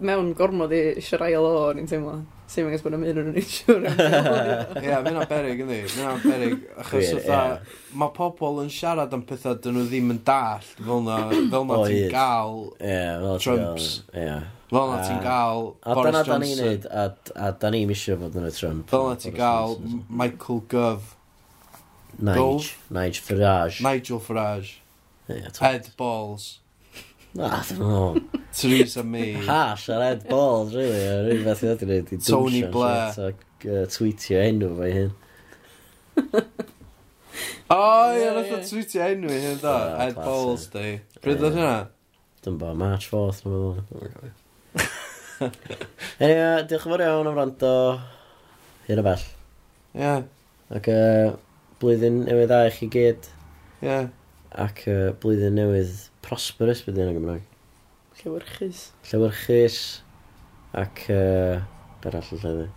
Mewn gormod i siarai o, lo, ni'n teimlo. Sef angen bod am mynd yn nhw'n
insurance. (laughs) Ie, mae'n aberig ydi. Mae'n aberig. Achos oedd
yeah.
mae pobl yn siarad am pethau dyn nhw ddim yn dall. fel na, fel na ti'n gael Trumps. Fel na ti'n gael Boris Johnson.
A dyna da ni'n neud, a da ni'n misio fod yn y Trump.
Fel na ti'n gael Michael Gove.
Nige, Nige Farage.
Nigel Farage. Ed Balls.
Ah, dwi'n meddwl.
Theresa May. (laughs)
Hash ar Ed Balls, really. Rwy'n beth i ddod i wneud.
Tony Blair.
Ac uh, tweetio enw fe hyn.
O, ie, nath o tweetio enw i hyn, da.
Ah,
Ed Balls, di. Bryd oedd hynna?
Dyn bo, March 4th, dwi'n meddwl. (laughs) Anyway, diolch yn fawr iawn am rando. Hyn o bell.
Ie.
Ac blwyddyn newydd a i chi gyd.
Ie
ac uh, blwyddyn newydd prosperous bydd yn y Gymraeg.
Llewyrchus.
Llewyrchus ac uh, ber all y lleddi.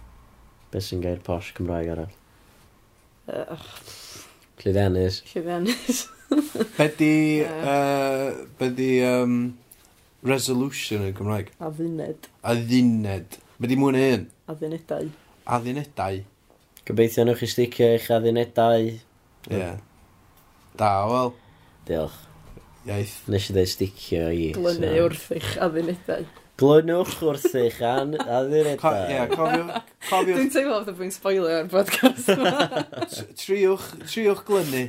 Be sy'n gair posh Cymraeg arall?
Uh,
Llyddiannus.
Llyddiannus.
be di, (laughs) uh, be di um, resolution yn Gymraeg?
A
dduned. A dduned. Be di mwyn hyn?
A
ddunedau. A ddunedau.
Gobeithio nhw'ch chi sticio eich a ddunedau.
Ie. Yeah. Da, wel.
Diolch.
Iaith.
Nes i ddweud sticio i.
Glynu
so.
wrth eich addunedau.
Glynwch wrth eich an,
addunedau. Ie,
cofiwch...
cofiwch...
Dwi'n teimlo fod fi'n spoiler ar podcast yma. (laughs)
triwch, triwch glynu.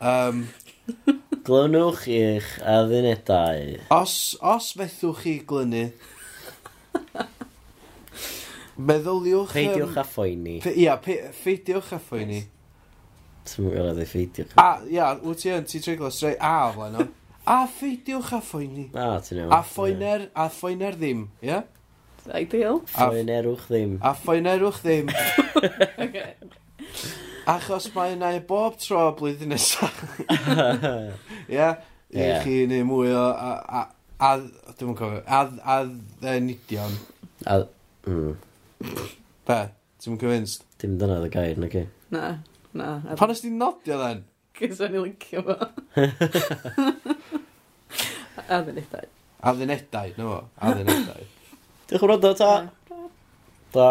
Um,
glynwch i'ch addunedau.
Os, os fethwch chi glynu, meddyliwch...
Peidiwch um, a phoeni.
Pe- Ia, peidiwch a phoeni. Yes.
Ti'n mwyn gwrdd i ffeidio.
A, ia, wyt ti yn, ti'n treiglo straight a o flaen o. A ffeidiwch a ffoeni.
A, ti'n iawn.
A ffoener, a ffoener ddim, ia?
Ideal.
Ffoenerwch ddim.
A ffoenerwch ddim. (laughs)
okay.
Achos mae yna i bob tro blwyddyn nesaf. (laughs) Ia? I chi neu mwy o... A, a, a dwi'n cofio. A, a.
A, mm.
Be? Ti'n convinced?
Dim dyna y gair, na ki?
Na. Na.
Pan ysdi nodio then? (laughs)
Cys o'n i licio fo. (laughs) Addunedau.
Addunedau, no fo. Addunedau.
Diolch yn rhodo, ta. Ta.